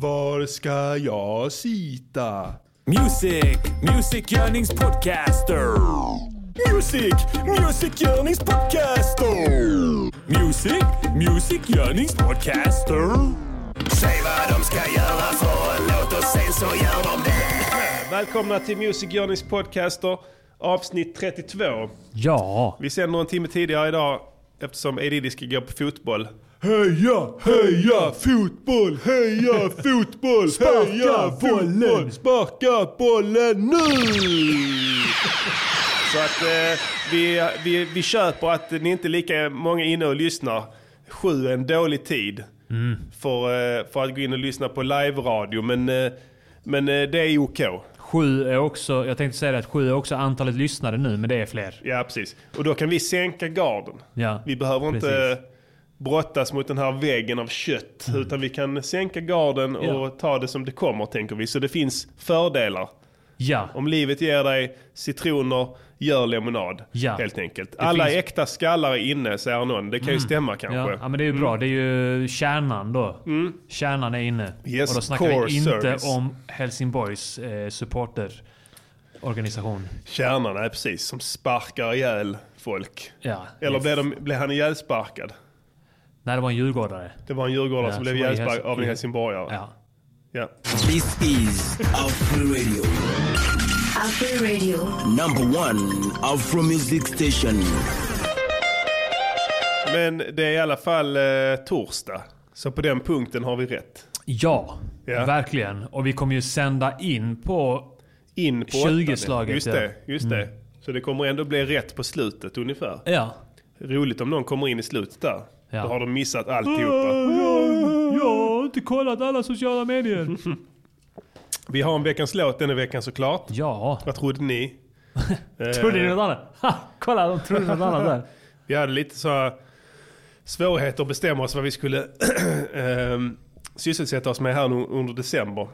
Var ska jag sitta? Music, musikgörningspodcaster. Music, musikgörningspodcaster. Music, musikgörningspodcaster. Säg vad de ska göra för en låt och sen så gör de det. Välkomna till Music Journeys podcaster avsnitt 32. Ja, Vi sänder en timme tidigare idag eftersom Edidi ska gå på fotboll. Heja, heja fotboll, heja fotboll, heja fotboll, sparka bollen nu! Så att eh, vi, vi, vi köper att ni inte är lika många inne och lyssnar. Sju är en dålig tid för, eh, för att gå in och lyssna på live-radio. Men, eh, men eh, det är OK. sju är också, jag tänkte säga det att sju är också antalet lyssnare nu, men det är fler. Ja, precis. Och då kan vi sänka garden. Ja, Vi behöver inte precis. Brottas mot den här väggen av kött. Utan vi kan sänka garden och Ja. ta det som det kommer, tänker vi. Så det finns fördelar. Ja, Om livet ger dig citroner, gör lemonad. Ja. Helt enkelt. Alla finns- äkta skallar är inne, säger någon. Det kan ju stämma kanske. ja, ja men det är ju bra. Det är ju kärnan då. Kärnan är inne. Yes, och då snackar vi inte service. om Helsingborgs eh, supporterorganisation. Kärnan är precis, som sparkar ihjäl folk. Ja. Eller Det- blev, de, blev han ihjälsparkad? Nej, det var en djurgårdare. Det var en djurgårdare Ja, som blev ihjälsparkad av en helsingborgare. Ja. Ja. This is Afro Radio, Afro Radio. number one Afro music station. Men det är i alla fall eh, torsdag. Så på den punkten har vi rätt. Ja, Ja. verkligen. Och vi kommer ju sända in på... In på 20 åttan. slaget, Just ja. Mm. det, just det. Så det kommer ändå bli rätt på slutet ungefär. Ja. Roligt om någon kommer in i slutet där. Ja. Då har de missat alltihopa. Jag har inte kollat alla sociala medier. Vi har en veckans låt denna veckan såklart. ja. Vad trodde ni? Trodde ni något annat? Ha, kolla, de trodde något annat där. Vi hade lite så svårigheter att bestämma oss vad vi skulle ehm, sysselsätta oss med här nu under december.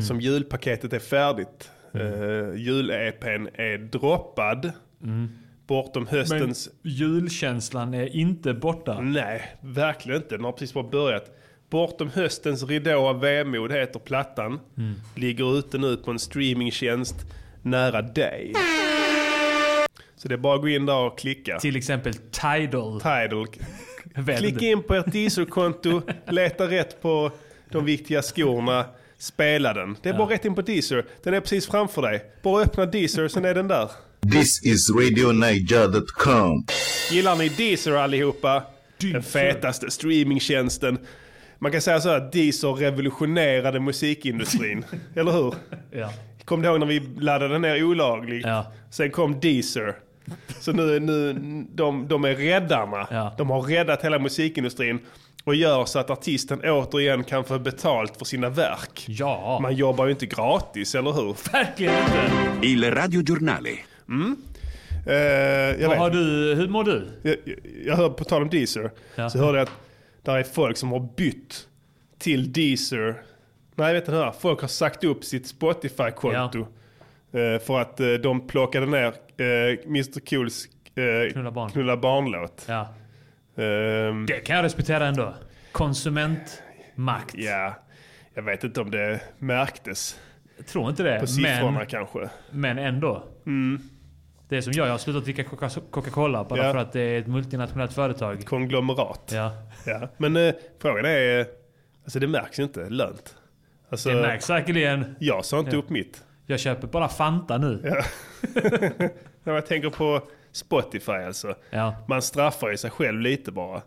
Som julpaketet är färdigt. Uh, Jul-EPn är droppad. Bortom Men höstens... julkänslan är inte borta. Nej, verkligen inte. Den har precis bara börjat. Bortom höstens ridå av vemod heter plattan. Ligger ute nu på en streamingtjänst nära dig. Så det är bara att gå in där och klicka. Till exempel Tidal. Tidal. Klicka in på ert Deezer-konto, leta rätt på de viktiga skorna, spela den. Det är bara rätt in på Deezer. Den är precis framför dig. Bara öppna Deezer, sen är den där. This is RadioNiger.com. Gillar ni Deezer allihopa? Den fetaste streamingtjänsten. Man kan säga så här att Deezer revolutionerade musikindustrin. Eller hur? Ja. Kom du ihåg när vi laddade ner olagligt? Ja. Sen kom Deezer. Så nu, nu de, de är räddarna. Ja. De har räddat hela musikindustrin och gör så att artisten återigen kan få betalt för sina verk. Ja, Man jobbar ju inte gratis, eller hur? verkligen inte. Il radiogiornale. Eh, jag, Vad har vet, du, hur mår du? jag, jag hör, på tal om Deezer, Ja. så hörde jag att där är folk som har bytt till Deezer. Nej, vet du här, folk har sagt upp sitt Spotify-konto. eh, För att eh, de plockade ner eh, Mr Cools eh, Knulla barn. Knulla barn-låt. Ja. Ehm, Det kan jag respektera ändå. Konsumentmakt. Ja, jag vet inte om det märktes Jag tror inte det. på siffrorna Men, kanske. men ändå. Det är som jag, jag har slutat dricka Coca- Coca-Cola bara Ja. för att det är ett multinationellt företag. Konglomerat. Ja. Ja. Men eh, frågan är, alltså det märks inte lönt. Alltså, Det märks säkerligen. Jag sa inte Ja. upp mitt. Jag köper bara Fanta nu. När jag tänker på Spotify alltså. Ja. Man straffar ju sig själv lite bara.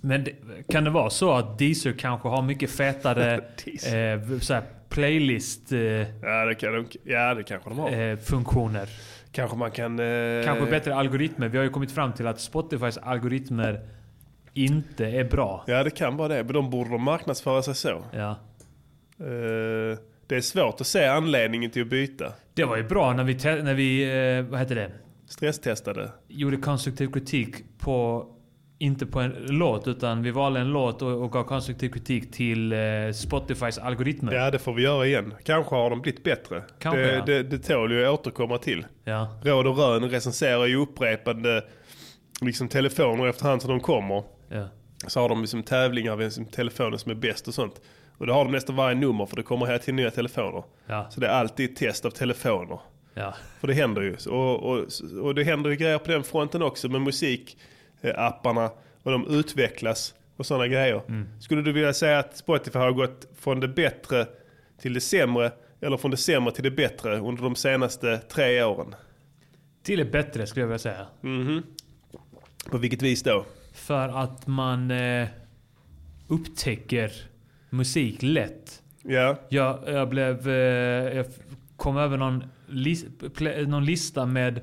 Men det, kan det vara så att Deezer kanske har mycket fetare eh, playlist eh, Ja det, kan ja, det kanske de har. eh, funktioner? Kanske man kan... Eh, Kanske bättre algoritmer. Vi har ju kommit fram till att Spotifys algoritmer inte är bra. Ja det kan vara det, men de borde de marknadsföra sig så. Ja. Eh, det är svårt att se anledningen till att byta. Det var ju bra när vi, när vi eh, vad heter det? Stresstestade. gjorde konstruktiv kritik på, inte på en låt, utan vi valde en låt och, och gav konstruktiv kritik till eh, Spotifys algoritmer. Ja det får vi göra igen. Kanske har de blivit bättre. Kanske, det, ja. det, det tål ju att återkomma till. Ja. Råd och Rön recenserar ju upprepande liksom, telefoner efterhand som de kommer. Ja. Så har de liksom tävlingar vem som telefonen som är bäst och sånt. Och det har de nästan varje nummer för det kommer hela tiden nya telefoner. Ja. Så det är alltid test av telefoner. Ja. För det händer ju. Och, och, och det händer ju grejer på den fronten också med musikapparna. Och de utvecklas och sådana grejer. Skulle du vilja säga att Spotify har gått från det bättre till det sämre eller från det sämre till det bättre under de senaste tre åren? Till det bättre skulle jag vilja säga. På vilket vis då? För att man eh, upptäcker musik lätt. Ja, Jag, jag blev... Eh, jag kom över någon, pl- någon lista med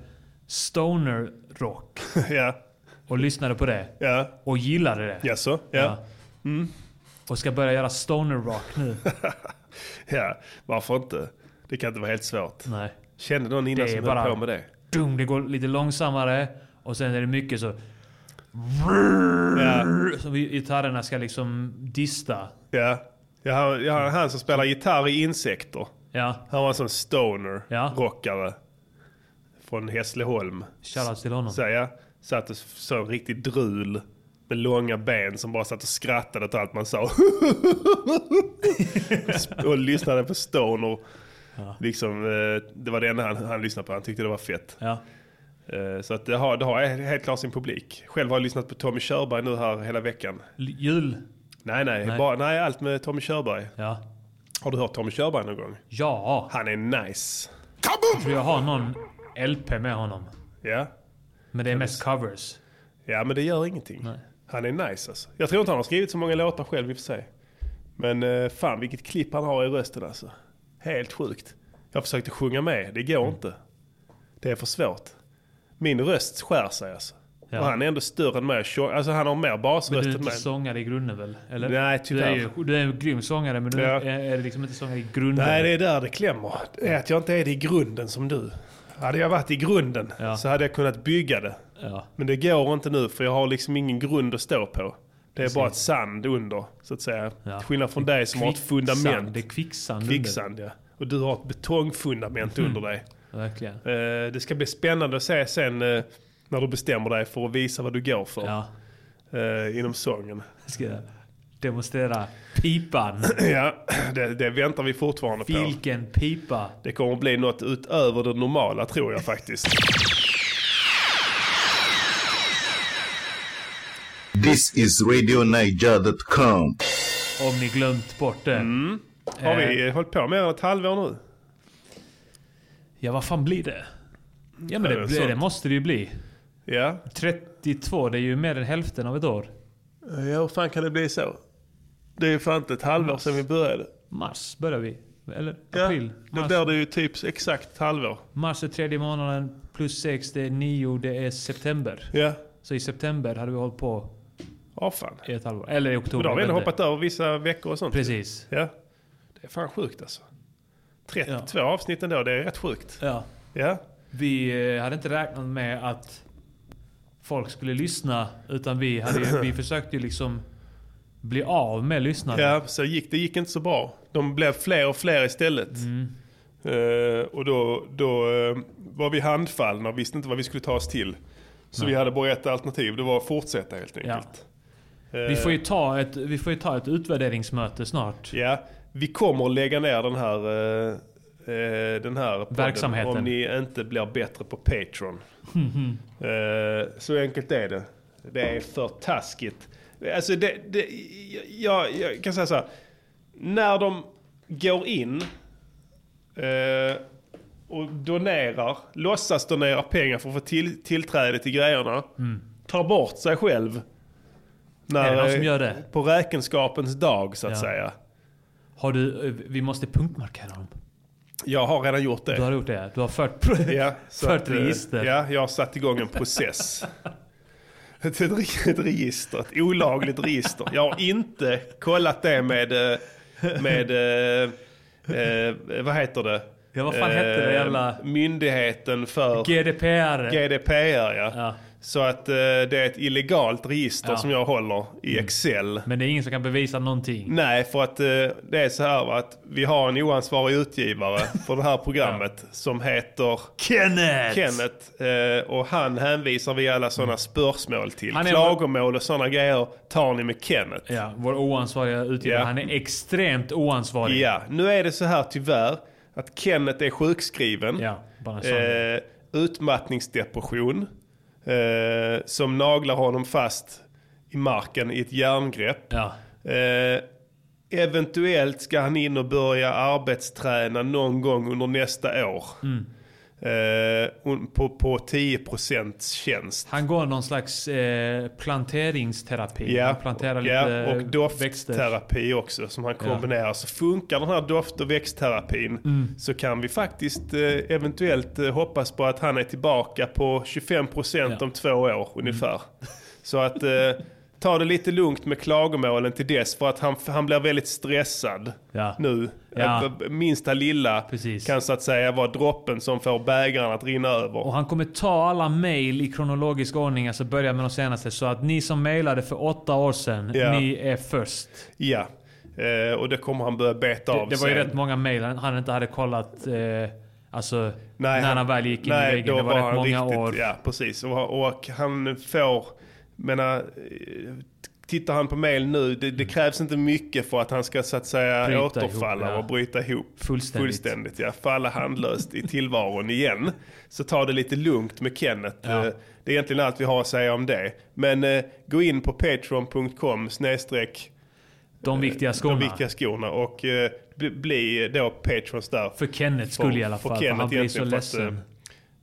stoner rock ja, och lyssnade på det. ja. Och gillade det. Jaså? Ja. Ja. Och ska börja göra stoner rock nu. ja. Varför inte? Det kan inte vara helt svårt. Nej. Kände någon innan Det som höll på med det? Dum, det går lite långsammare. Och sen är det mycket så... Ja, Som gitarrerna ska liksom dista. ja. Jag har, jag har han som spelar gitarr i Insekter. Ja. Han var en sån stoner Ja. rockare från Hässleholm. Shoutout till honom. Så jag satt och så en riktig drul med långa ben som bara satt och skrattade åt allt man sa. och lyssnade på stoner. Liksom, eh, det var det enda han, han lyssnade på. Han tyckte det var fett. Ja. Eh, Så att det har, det har helt klart sin publik. Själv har jag lyssnat på Tommy Körberg nu här hela veckan. L- Jul. Nej, nej, Nej. Bara, nej allt med Tommy Körberg. Ja. Har du hört Tommy Körberg någon gång? Ja. Han är nice. Jag tror jag har någon LP med honom. Ja, Men det är mest covers. ja men det gör ingenting. Nej. Han är nice alltså. Jag tror inte han har skrivit så många låtar själv i och för sig. Men eh, fan vilket klipp han har i rösten alltså. Helt sjukt. Jag försökte sjunga med, det går inte. Det är för svårt. Min röst skär sig alltså. Ja. Och han är ändå större än mig. Alltså han har mer Men basröst du är än inte mig. sångare i grunden väl? Eller? Nej, Du tyvärr. är, ju, du är en grym sångare men du Ja. är, är liksom inte sångare i grunden. Nej, det är där det klämmer. Det är att jag inte är det i grunden som du. Hade jag varit i grunden Ja. så hade jag kunnat bygga det. Ja. Men det går inte nu för jag har liksom ingen grund att stå på. Det är bara ett sand under, så att säga. Ja. Skillnad från dig som har ett fundament. Det är kvicksand. Kvicksand, ja. Och du har ett betongfundament under dig. Verkligen. Eh, det ska bli spännande att se sen eh, när du bestämmer dig för att visa vad du går för Ja. eh, inom sången. Jag ska demonstrera pipan. ja, det, det väntar vi fortfarande på. Vilken pipa. Det kommer att bli något utöver det normala tror jag faktiskt. This is RadioNiger.com. Om ni glömt bort det. Har vi eh, hållit på mer än ett halvår nu? Ja, vad fan blir det? Ja, men det, det det, måste det ju bli. Ja. 32, det är ju mer än hälften av ett år. Ja, hur fan kan det bli så? Det är fan inte ett halvår sedan vi började. Mars börjar vi. Eller Ja, april. då Mars, blir det ju typ exakt ett halvår. mars är tredje månaden, plus sex, det är nio, det är september. Ja, Så i september hade vi hållit på ja fan. i ett halvår. Eller i Men oktober. då har vi ändå hoppat över vissa veckor och sånt. Precis. Ja. Det är fan sjukt alltså. 32 avsnitt ändå, det är rätt sjukt. Ja. Ja. Vi eh, hade inte räknat med att folk skulle lyssna. Utan vi, hade vi försökte ju liksom bli av med lyssnarna. Ja, så gick, det gick inte så bra. De blev fler och fler istället. Eh, och då, då eh, var vi handfallna och visste inte vad vi skulle ta oss till. Så vi hade bara ett alternativ, det var att fortsätta helt enkelt. Eh, Vi, får ju ta ett, vi får ju ta ett utvärderingsmöte snart. Ja, vi kommer att lägga ner den här, eh, eh, den här podden Verksamheten. om ni inte blir bättre på Patreon. Eh, så enkelt är det. Det är för taskigt. Alltså det, det, jag, jag kan säga så här. När de går in eh, och donerar, låtsas donera pengar för att få till, tillträde till grejerna. Tar bort sig själv. När, Är det någon som gör det? På räkenskapens dag så att Ja. säga. Har du, eh, vi måste punktmarkera dem. Jag har redan gjort det. Du har gjort det? Du har fört, Ja, fört att, eh, register? Ja, jag har satt igång en process. Ett, ett, re- ett register, ett olagligt register. Jag har inte kollat det med, eh, med eh, eh, vad heter det? Ja, vad fan hette det jävla- Myndigheten för GDPR. GDPR ja. Ja. Så att eh, det är ett illegalt register Ja. som jag håller i Excel. Men det är ingen som kan bevisa någonting. Nej, för att eh, det är så här va, att vi har en oansvarig utgivare för det här programmet som heter Kenneth! Kenneth. Eh, och han hänvisar vi alla sådana spörsmål till. Mm. Han är- Klagomål och sådana grejer tar ni med Kenneth. Ja, vår oansvariga utgivare. Ja. Han är extremt oansvarig. Ja, nu är det så här tyvärr att Kenneth är sjukskriven. Ja, bara en sån. eh, utmattningsdepression eh, som naglar honom fast i marken i ett järngrepp. Ja. Eh, eventuellt ska han in och börja arbetsträna någon gång under nästa år. Mm. Eh, på, på 10% tjänst. Han går någon slags eh, planteringsterapi. Ja, Han planterar lite ja, och växter. doftterapi också som han kombinerar. Så funkar den här doft och växtterapin Mm. så kan vi faktiskt eh, eventuellt eh, hoppas på att han är tillbaka på 25% Ja. Mm. om två år ungefär. Så att eh, ta det lite lugnt med klagomålen till dess för att han, han blir väldigt stressad Ja. nu. Ja. Eh, Minsta lilla Precis. kan så att säga vara droppen som får bägaren att rinna över. Och han kommer ta alla mail i kronologisk ordning, alltså börja med de senaste. Så att ni som mailade för åtta år sedan, Ja. ni är först. Ja, eh, och det kommer han börja beta Det, av det var ju rätt många mail han, han inte hade kollat. Eh, alltså, Nej, när han, väl gick in nej, i väggen. Det var, rätt han många riktigt, år. Ja, precis. Och, och han får, menar, eh, tittar han på mail nu, det, det krävs inte mycket för att han ska så att säga Bryta återfalla ihop, ja. och bryta ihop. Fullständigt. Fullständigt, ja. Falla handlöst i tillvaron igen. Så ta det lite lugnt med Kenneth. Ja. Eh, Det är egentligen allt vi har att säga om det. Men eh, gå in på patreon.com snedstreck De viktiga skorna. de viktiga skorna och eh, bli, då patrons där. För Kenneths skull i alla fall. För han blir så för ledsen.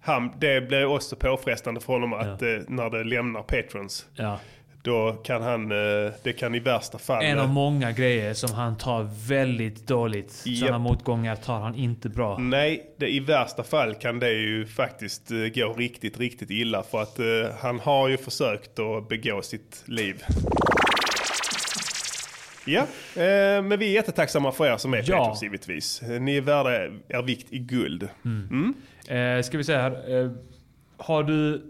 Eh, han, det blir också påfrestande för honom att eh, när det lämnar patrons. Ja. Då kan han, eh, det kan i värsta fall... En eh, av många grejer som han tar väldigt dåligt. Japp. Sådana motgångar tar han inte bra. Nej, det, i värsta fall kan det ju faktiskt eh, gå riktigt, riktigt illa. För att eh, han har ju försökt att begå sitt liv. Ja, eh, men vi är jättetacksamma för er som är Ja. patrons givetvis. Ni är värda er vikt i guld. Eh, ska vi säga här. Eh, har du...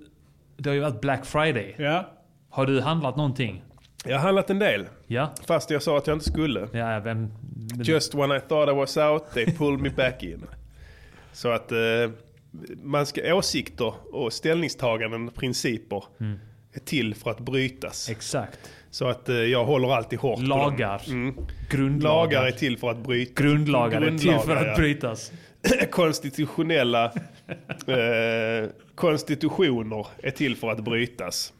Det har ju varit Black Friday. Ja. Har du handlat någonting? Jag har handlat en del. Ja. Fast jag sa att jag inte skulle. Ja, vem... Just when I thought I was out, they pulled me back in. Så att eh, man ska, åsikter och ställningstaganden, principer, är till för att brytas. Exakt. Så att eh, jag håller alltid hårt på dem. Lagar. Mm. Grundlagar. Lagar är till för att brytas. Grundlagar är till för Grundlagar, att ja. brytas. Konstitutionella eh, konstitutioner är till för att brytas.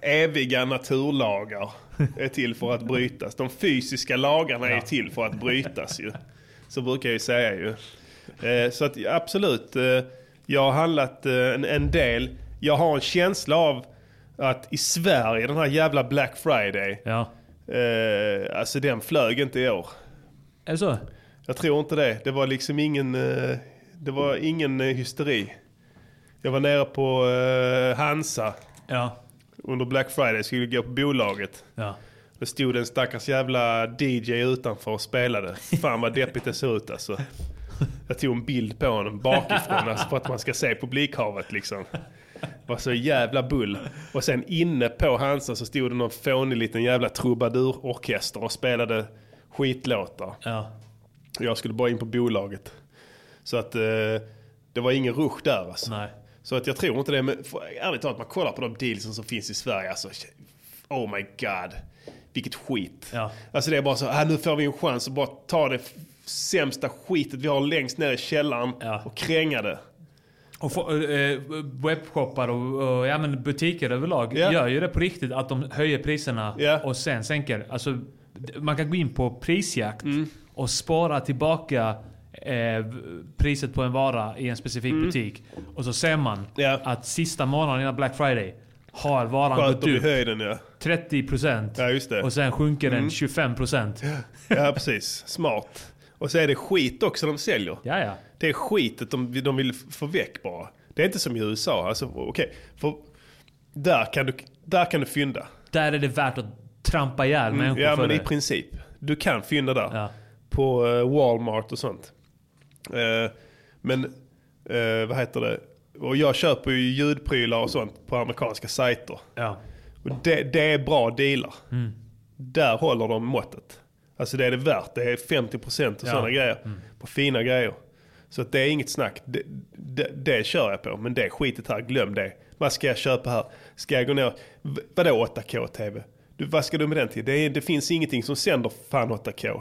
Eviga naturlagar är till för att brytas. De fysiska lagarna är till för att brytas ju. Så brukar jag ju säga ju. Eh, så att absolut, eh, jag har handlat eh, en, en del. Jag har en känsla av att i Sverige, den här jävla Black Friday, Ja. eh, alltså den flög inte i år. Är det så? Jag tror inte det. Det var liksom ingen, eh, det var ingen eh, hysteri. Jag var nere på eh, Hansa Ja. under Black Friday, skulle gå på bolaget. Ja. Det stod en stackars jävla DJ utanför och spelade. Fan vad deppigt det såg ut alltså. Jag tog en bild på honom bakifrån alltså, för att man ska se publikhavet liksom. Var så jävla bull. Och sen inne på Hansa så stod det någon fånig liten jävla trubadurorkester och spelade skitlåtar. Ja. Jag skulle bara in på bolaget. Så att eh, det var ingen rush där alltså. Nej. Så att jag tror inte det. Men för, ärligt talat, man kollar på de dealsen som finns i Sverige. Alltså, oh my god. Vilket skit. Ja. Alltså det är bara så, ah, nu får vi en chans att bara ta det sämsta skitet vi har längst ner i källaren Ja. och kränga det. Och få, eh, webbshoppar och, och ja, men butiker överlag Ja. gör ju det på riktigt. Att de höjer priserna Ja. och sen sänker. Alltså, man kan gå in på prisjakt Mm. och spara tillbaka eh, priset på en vara i en specifik butik. Och så ser man Mm. Ja. att sista månaden innan Black Friday har varan gått Sköter vi upp höjden ja. 30% Ja just det. och sen sjunker den 25%. Ja precis, smart. Och så är det skit också de säljer. Ja, ja. Det är skitet de, de vill få väck bara. Det är inte som i USA. Alltså, okej, för där kan, du, där kan du fynda. Där är det värt att trampa ihjäl människor Mm, Ja för men i det. princip. Du kan fynda där. Ja. På eh, Walmart och sånt. Eh, men eh, vad heter det? och jag köper ju ljudprylar och sånt på amerikanska sajter. Ja. Och det, det är bra dealar. Där håller de måttet. Alltså det är det värt. Det är 50% och Ja. sådana grejer. På fina grejer. Så det är inget snack. Det, det, det kör jag på. Men det är skitet här. Glöm det. Vad ska jag köpa här? Ska jag gå ner? V- Vadå 8K-TV? Du, vad ska du med den till? Det, är, det finns ingenting som sänder fan 8K.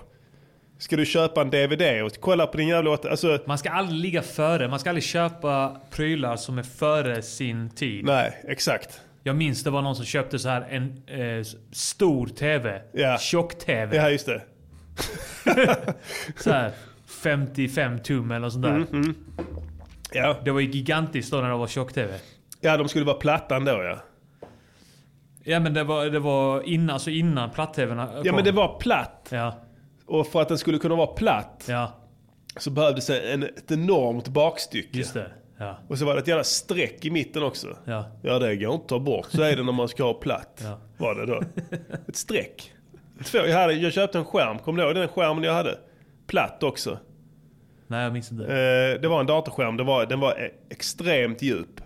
Ska du köpa en DVD och kolla på din jävla 8 Alltså, Man ska aldrig ligga före. Man ska aldrig köpa prylar som är före sin tid. nej, exakt. Jag minns det var någon som köpte så här en eh, stor TV. Ja. Tjock-TV. Ja, just det. Så här 55 tum eller sånt där. Mm, Ja, Det var ju gigantiskt då när det var tjock-TV. ja de skulle vara plattan då ja. Ja men det var, det var innan, alltså innan platt-TVn kom. Ja men det var platt. Ja, Och för att den skulle kunna vara platt ja. så behövdes en, ett enormt bakstycke. Just det. Ja, Och så var det ett jävla streck i mitten också. ja. Ja det går inte att ta bort. Så är det när man ska ha platt. Ja. Var det då. Ett streck. Två, jag, hade, jag köpte en skärm, kom du ihåg den skärmen jag hade? Platt också. Nej jag minns inte. Eh, det var en datorskärm, det var, den var e- extremt djup.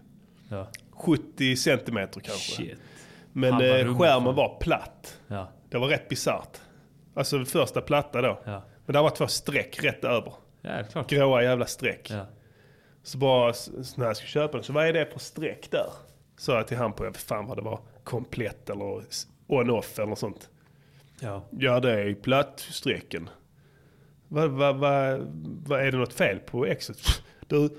Ja. 70 centimeter kanske. Shit. Men eh, skärmen var platt. Ja, Det var rätt bisarrt. Alltså första platta då. ja. Men där var två streck rätt över. Ja, klart. Gråa jävla streck. Ja. Så bara när jag skulle köpa den, så vad är det för streck där? Sa jag till han på, jag fan vad det var, komplett eller on-off eller sånt. Ja. Ja det är ju plattstrecken. Vad vad vad vad är det något fel på exet? Du,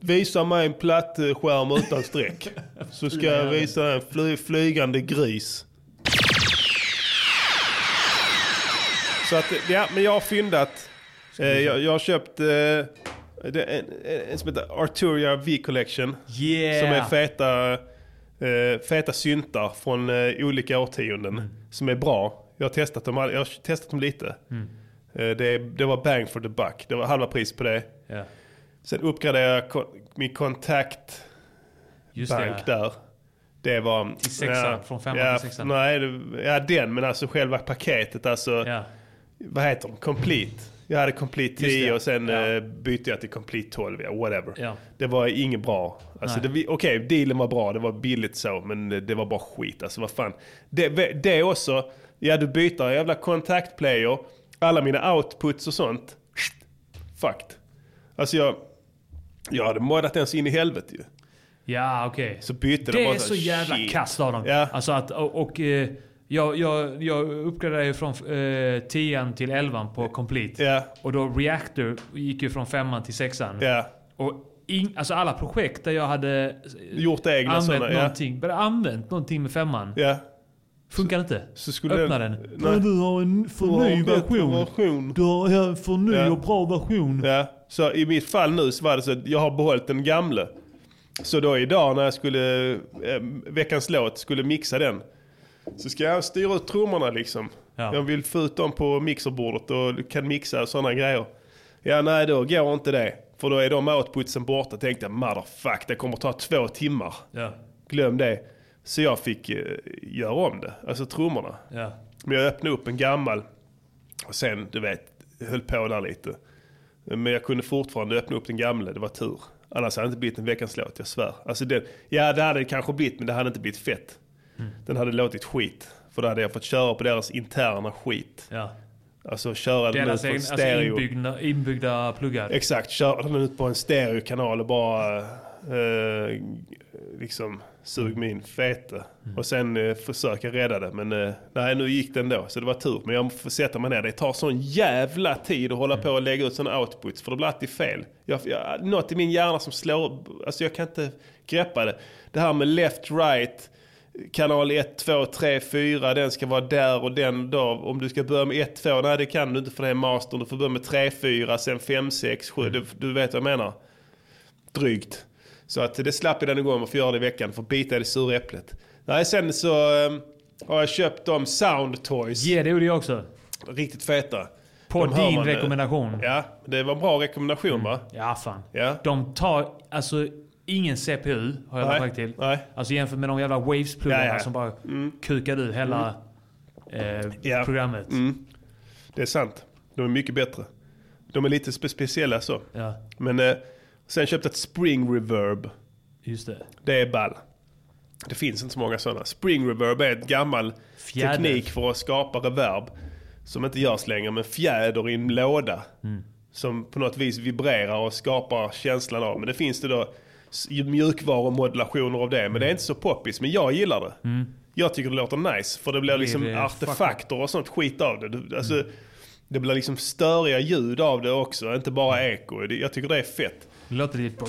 visa mig en platt skärm utan streck. Så ska jag visa en fly, flygande gris. Så att, ja, men jag har fyndat. Eh, jag, jag har köpt eh, det, en, en som heter Arturia V-collection. Yeah! Som är feta, eh, feta syntar från eh, olika årtionden. Som är bra. Jag har testat dem, jag har testat dem lite. Eh, det, det var bang for the buck. Det var halva pris på det. Ja. Sen uppgraderade jag min kontakt Just bank det. där. Det var... Till sexan, från femman ja, till sexan. Nej, det, ja den men alltså själva paketet alltså. Ja. Vad heter de? Complete. Jag hade Complete Just 10 det. och sen Ja. eh, bytte jag till Complete 12. Ja, whatever. Ja. Det var inget bra. Alltså, Okej, dealen var bra. Det var billigt så. Men det, det var bara skit. Alltså vad fan. Det, det också. Ja, du byter en jävla kontaktplayer. Alla mina outputs och sånt. Fucked. Alltså jag... Jag hade moddat den så in i helvete ju. Ja, okej. Så bytte Det de bara är så jävla shit. kast av dem. Ja. Alltså att, och, och eh, jag, jag, jag uppgraderade ju från eh, 10 till 11 på Complete. Ja, Och då Reactor gick ju från 5 till 6 ja. Och in, alltså alla projekt där jag hade Gjort egna använt sådana. Ja. någonting, bara använt någonting med femman. ja. Funkar inte. Så skulle Öppna den... den. Nej. du har en för Du har ny en bättre version. version. Du har en för ny Ja. och bra version. Ja, så i mitt fall nu så var det så att jag har behållit den gamla. Så då idag när jag skulle, eh, veckans låt, skulle mixa den. Så ska jag styra ut trummorna liksom. Ja. Jag vill få ut dem på mixerbordet och kan mixa sådana grejer. Ja, nej då går inte det. För då är de outputsen borta. Tänkte jag, motherfuck, det kommer ta två timmar. Ja. Glöm det. Så jag fick eh, göra om det, alltså trummorna. Ja. Men jag öppnade upp en gammal och sen, du vet, höll på där lite. Men jag kunde fortfarande öppna upp den gamla, det var tur. Annars hade det inte blivit en veckans låt, jag svär. Alltså den, ja, det hade det kanske blivit, men det hade inte blivit fett. Mm. Den hade låtit skit. För då hade jag fått köra på deras interna skit. ja. Alltså köra den ut på en alltså stereo. inbyggda, inbyggda pluggar. Exakt, köra den ut på en stereokanal och bara eh, liksom sug min fete. Och sen eh, försöka rädda det. Men eh, nej, nu gick den då. Så det var tur. Men jag får sätta mig ner. Det tar sån jävla tid att hålla på och lägga ut såna outputs. För det blir alltid fel. Jag, jag, något i min hjärna som slår... Alltså jag kan inte greppa det. Det här med left, right. Kanal 1, 2, 3, 4, den ska vara där och den då. Om du ska börja med 1, 2, nej det kan du inte för det är mastern. Du får börja med 3, 4, sen 5, 6, 7. Du, du vet vad jag menar. Drygt. Så att det slapp jag den gången och får göra det i veckan för bita i det sura äpplet. Nej, sen så eh, har jag köpt de Sound Toys. Ge det gjorde jag också. Riktigt feta. På De din man, eh, rekommendation. Ja, det var en bra rekommendation va? Ja, fan. Ja. De tar alltså ingen CPU, har jag lagt märke till. Nej. Alltså jämfört med de jävla Waves-pluggarna Ja, ja. som bara kukar ur hela eh, Ja. programmet. Mm. Det är sant. De är mycket bättre. De är lite spe- speciella så. Ja. Men eh, sen köpte jag ett Spring Reverb. Just det. Det är ball. Det finns inte så många sådana. Spring reverb är ett gammal Fjäder. teknik för att skapa reverb. Som inte görs längre, men fjäder i en låda. Mm. Som på något vis vibrerar och skapar känslan av. Men det finns det då mjukvarumodulationer av det. Men det är inte så poppis. Men jag gillar det. Jag tycker det låter nice. För det blir liksom Mm. det artefakter och sånt skit av det. Du- Alltså, det blir liksom störiga ljud av det också. Inte bara eko. Jag tycker det är fett. Det låter lite...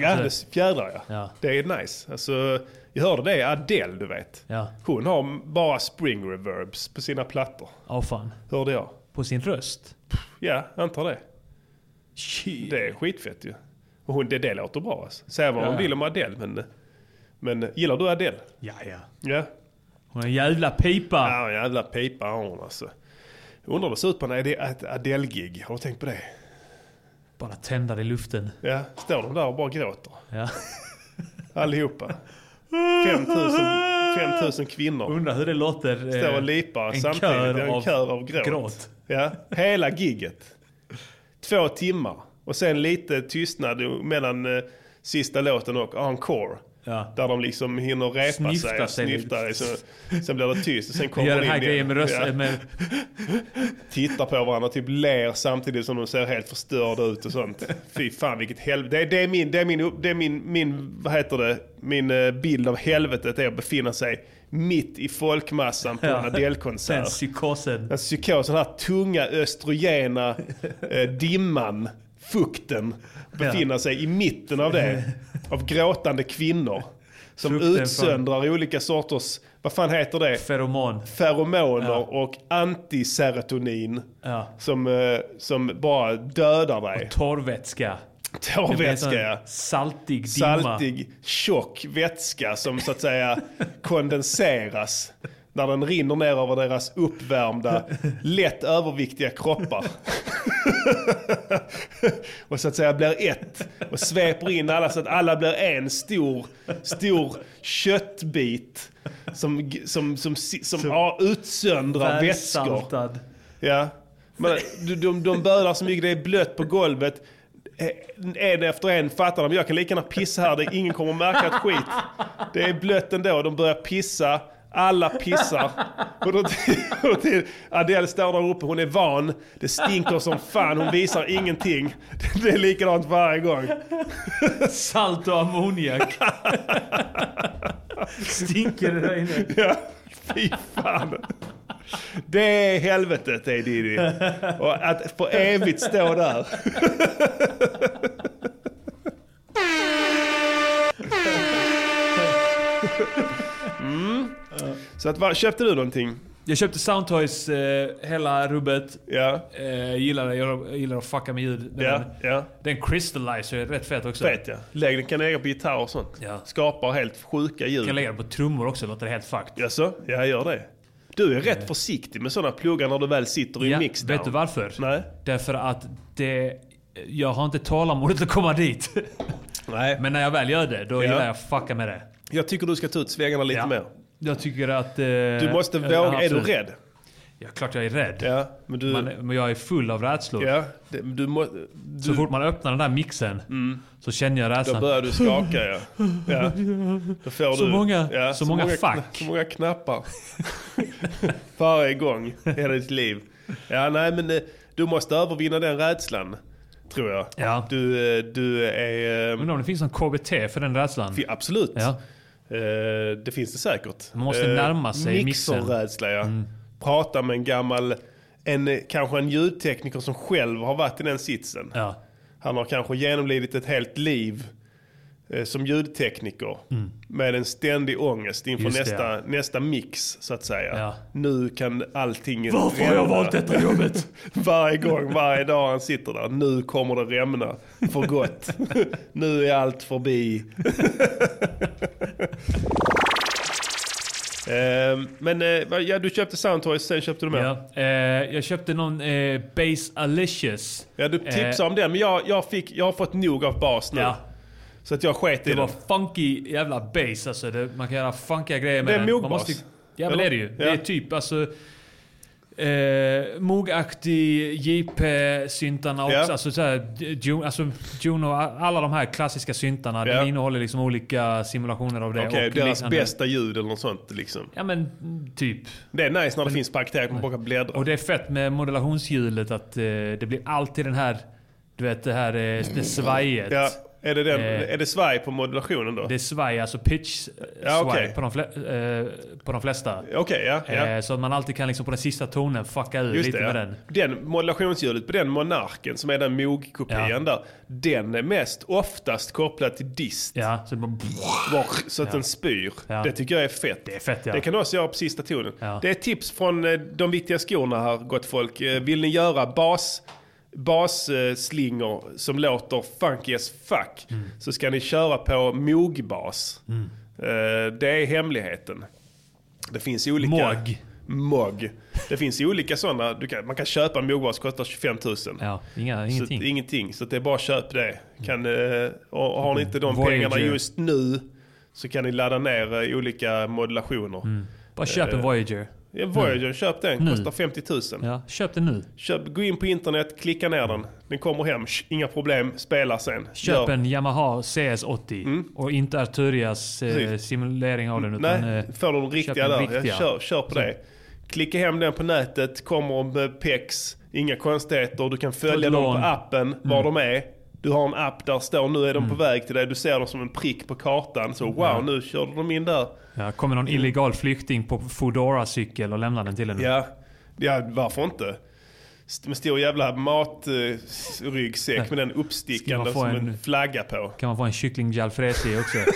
Ja, det fjädrar ja. Ja. Det är nice. Alltså, jag hörde det, Adele du vet. Ja. Hon har bara spring reverbs på sina plattor. Åh fan. Hörde jag. På sin röst. Ja, antar det. Shit. Det är skitfett ju. Och hon, det, det låter bra alltså. Säg vad Ja. vill om Adele, men, men gillar du Adele? Ja, ja. Ja. Hon är en jävla pipa. Ja, jävla pipa har hon alltså. Undrar hur det ser ut på en Ade- ett Adele-gig. Har du tänkt på det? Bara tändare i luften. Ja, står de där och bara gråter? Ja. Allihopa. 5000 5000 kvinnor. Undrar hur det låter. eh, Står och lipar en samtidigt. kör en av kör av gråt. gråt. Ja, hela gigget. Två timmar. Och sen lite tystnad mellan eh, sista låten och encore. Ja. Där de liksom hinner repa Snyfta sig och sig lite. snyfta. Så, sen blir det tyst och sen kommer Gör de den här in grejen med röst... Ja, Med, tittar på varandra, typ ler samtidigt som de ser helt förstörda ut och sånt. Fy fan vilket helvete. Det, är- det är min, det är min, det är min, min, vad heter det, min eh, bild av helvetet är att befinna sig mitt i folkmassan på en den Adele-konsert. psykosen. En psykos, den här tunga östrogena eh, dimman, fukten, befinna sig i mitten av det. Av gråtande kvinnor. Som Frukten utsöndrar olika sorters, vad fan heter det? Feromon. Feromoner Ja. och antiserotonin. Ja. Som, eh, som bara dödar dig. Torrvätska. Torrvätska blir ja. Saltig dimma. Saltig, tjock vätska som så att säga kondenseras när den rinner ner över deras uppvärmda, lätt överviktiga kroppar. och så att säga blir ett och sveper in alla så att alla blir en stor, stor köttbit som, som, som, som, som ja, utsöndrar vätskor. Ja. Men de, de, de bölar så mycket, det är blött på golvet. Eh, En efter en fattar de, jag kan lika gärna pissa här, det, ingen kommer märka ett skit. Det är blött ändå, de börjar pissa. Alla pissar. Och då, och till, Adele står där uppe, hon är van. Det stinker som fan, hon visar ingenting. Det är likadant varje gång. Salt och ammoniak. Stinker det där inne? Ja, fy fan. Det är helvetet det är Diddy. Och att för evigt stå där. Mm. Så att, vad, köpte du någonting? Jag köpte Soundtoys eh, hela rubbet. Ja, Eh, gillar det. Jag gillar att fucka med ljud. Den, ja, ja. den Crystallizer är rätt fet också. Vet jag. Lägg den kan lägga på gitarr och sånt. Ja. Skapar helt sjuka ljud. kan lägga den på trummor också, låter det helt fucked. Jaså? Ja, gör det. Du är rätt försiktig med sådana pluggar när du väl sitter i Ja, mixdown. vet du varför? Nej. Därför att det... Jag har inte tålamodet att komma dit. Nej. Men när jag väl gör det, då Ja. gillar jag att fucka med det. Jag tycker du ska ta ut svängarna lite Ja. mer. Jag tycker att... Eh, Du måste ja, våga. Är du rädd? Ja, klart jag är rädd. Ja, men du... Man, men jag är full av rädslor. ja, det, du må, Så du, fort man öppnar den där mixen så känner jag då rädslan. börjar du skaka ja. ja. Då får Så du, många- ja, så många kna- fack. Så många knappar. Varje gång i hela ditt liv. Ja, nej men eh, du måste övervinna den rädslan. Tror jag. Ja. Du, eh, du är... eh, Undrar om det finns någon KBT för den rädslan? Absolut. Ja. Eh, det finns det säkert. Man måste närma sig mixen. Mixerrädsla ja. Prata med en gammal, en, eh, kanske en ljudtekniker som själv har varit i den sitsen. Ja. Han har kanske genomlidit ett helt liv eh, som ljudtekniker. Med en ständig ångest inför Mm. Det, nästa, ja. nästa mix så att säga. Ja. Nu kan allting Varför har jag rämna. valt detta jobbet? Varje gång, varje dag han sitter där. Nu kommer det rämna för gott. nu är allt förbi. Ehm, men eh, ja, du köpte Soundtoys, sen köpte du mer. Ja. Ja. Eh, jag köpte någon eh, Base Alicious. du tipsade om den, men jag, jag, fick, jag har fått nog av bas nu. Ja. Så att jag sket i Det var den. funky jävla bass alltså. Det, man kan göra funkiga grejer med Det är den. Mogbas. Ja men det är det ju. Det Ja. är typ alltså... Eh, Moog-aktig JP-syntarna också. Ja. Alltså, så här, Ju- alltså Juno, alla de här klassiska syntarna. Ja. Den innehåller liksom olika simulationer av det. Okej, och deras liknande. bästa ljud eller något sånt liksom. Ja men typ. Det är nice när det finns paketerat, man bara kan bläddra. Och det är fett med modulationshjulet att eh, det blir alltid den här, du vet det här eh, det svajet. Ja, är det, den, Eh. är det svaj på modulationen då? Det är svaj, alltså pitch eh, Ja, okej. på, de fle- eh, på de flesta. Okej, ja. ja. Eh, så att man alltid kan liksom på den sista tonen fucka ur Just lite det, med den. den modulationsljudet på den monarken som är den Moog-kopian där. Den är mest oftast kopplad till dist. Ja, så bara... Så att den spyr. Det tycker jag är fett. Det är fett. Det kan du också göra på sista tonen. Det är tips från eh, de viktiga skorna här, gott folk. Eh, Vill ni göra bas basslingor som låter funky as fuck Mm. så ska ni köra på Moog-bas. Eh, Det är hemligheten. Det finns olika... Moog. Mog. Det finns olika sådana. Kan, man kan köpa en Moog-bas, kostar 25 000. Ja, inga, Så ingenting. att, ingenting. Så det är bara köp det. Kan, eh, och har ni inte de Voyager. pengarna just nu så kan ni ladda ner eh, olika modulationer. Bara köp en Voyager. Ja, Voyager, köp den. Nu. Kostar 50 000. Ja, köp den nu. Köp, gå in på internet, klicka ner den. Den kommer hem, Sh, inga problem, spela sen. Köp Gör. en Yamaha CS80 och inte Arturias eh, simulering av den. Utan, Nej, eh, får de köp riktiga där. riktiga. Ja, kör, kör på det. Klicka hem den på nätet, kommer med pex, inga konstigheter. Du kan följa dem på appen, var de är. Du har en app där står nu är de på väg till dig. Du ser dem som en prick på kartan. Så wow, nu körde de in där. ja, kommer någon illegal flykting på Foodora-cykel och lämnar den till en. Ja, ja varför inte? Med stor jävla matryggsäck med den uppstickande som en, en- flagga på. Kan man få en kyckling jalfrezi också?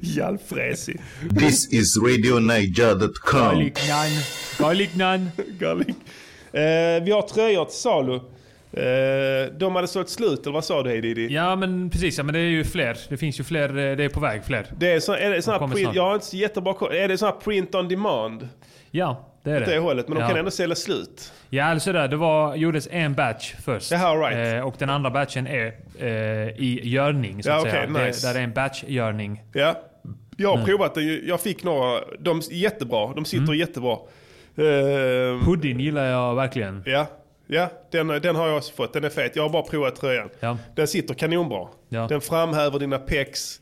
Jalfrezi. This is RadioNiger.com. Garlic naan. Garlic naan. Garlic. Eh, vi har tröjor till salu. Eh, de hade sålt slut, eller vad sa du Heidi? Ja men precis, ja, men det är ju fler. Det finns ju fler, eh, det är på väg fler. Det är, så, är det sån här kommer print, jag har inte så jättebra koll. Är det sån här print on demand? Ja, det är Åt det. det hållet, men de ja. kan ändå sälja slut. Ja, alltså där, det var, gjordes en batch först. Jaha, right. eh, och den andra batchen är eh, i görning så Ja, att okej, säga. nice. Det, där är en batch-görning. Ja. Jag har provat det, jag fick några, de är jättebra, de sitter Mm. jättebra. Eh, Pudding gillar jag verkligen. Ja, ja den, den har jag också fått. Den är fet. Jag har bara provat tröjan. Ja. Den sitter kanonbra. Ja. Mm. Den framhäver dina pecs,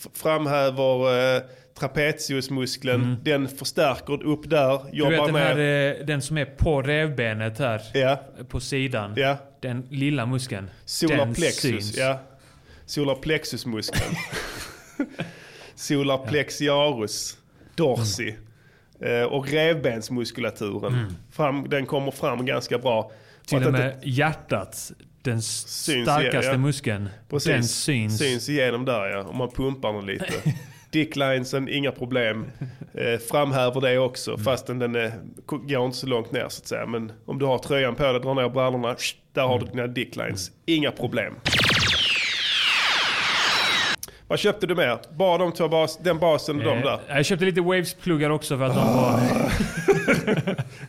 f- framhäver eh, trapeziusmuskeln. Den förstärker upp där, Mm. Du jobbar vet den här, eh, den som är på revbenet här. Ja, På sidan. ja. Den lilla muskeln. Solar den plexus. syns. Ja. Solar plexus-muskeln. Solar plexiarus. Dorsi. Mm. Eh, och revbensmuskulaturen. Fram, den kommer fram ganska bra. Till och inte- med hjärtat. Den starkaste ja. muskeln. Precis. Den syns. Syns igenom där ja, om man pumpar den lite. Dicklinesen, inga problem. Eh, framhäver det också, Mm. fastän den är, går inte så långt ner så att säga. Men om du har tröjan på dig, drar ner brallorna, där har Mm. du dina dicklines. Inga problem. Vad köpte du mer? Bara de två bas, den basen och de Eh, där? Jag köpte lite Waves-pluggar också för att de var...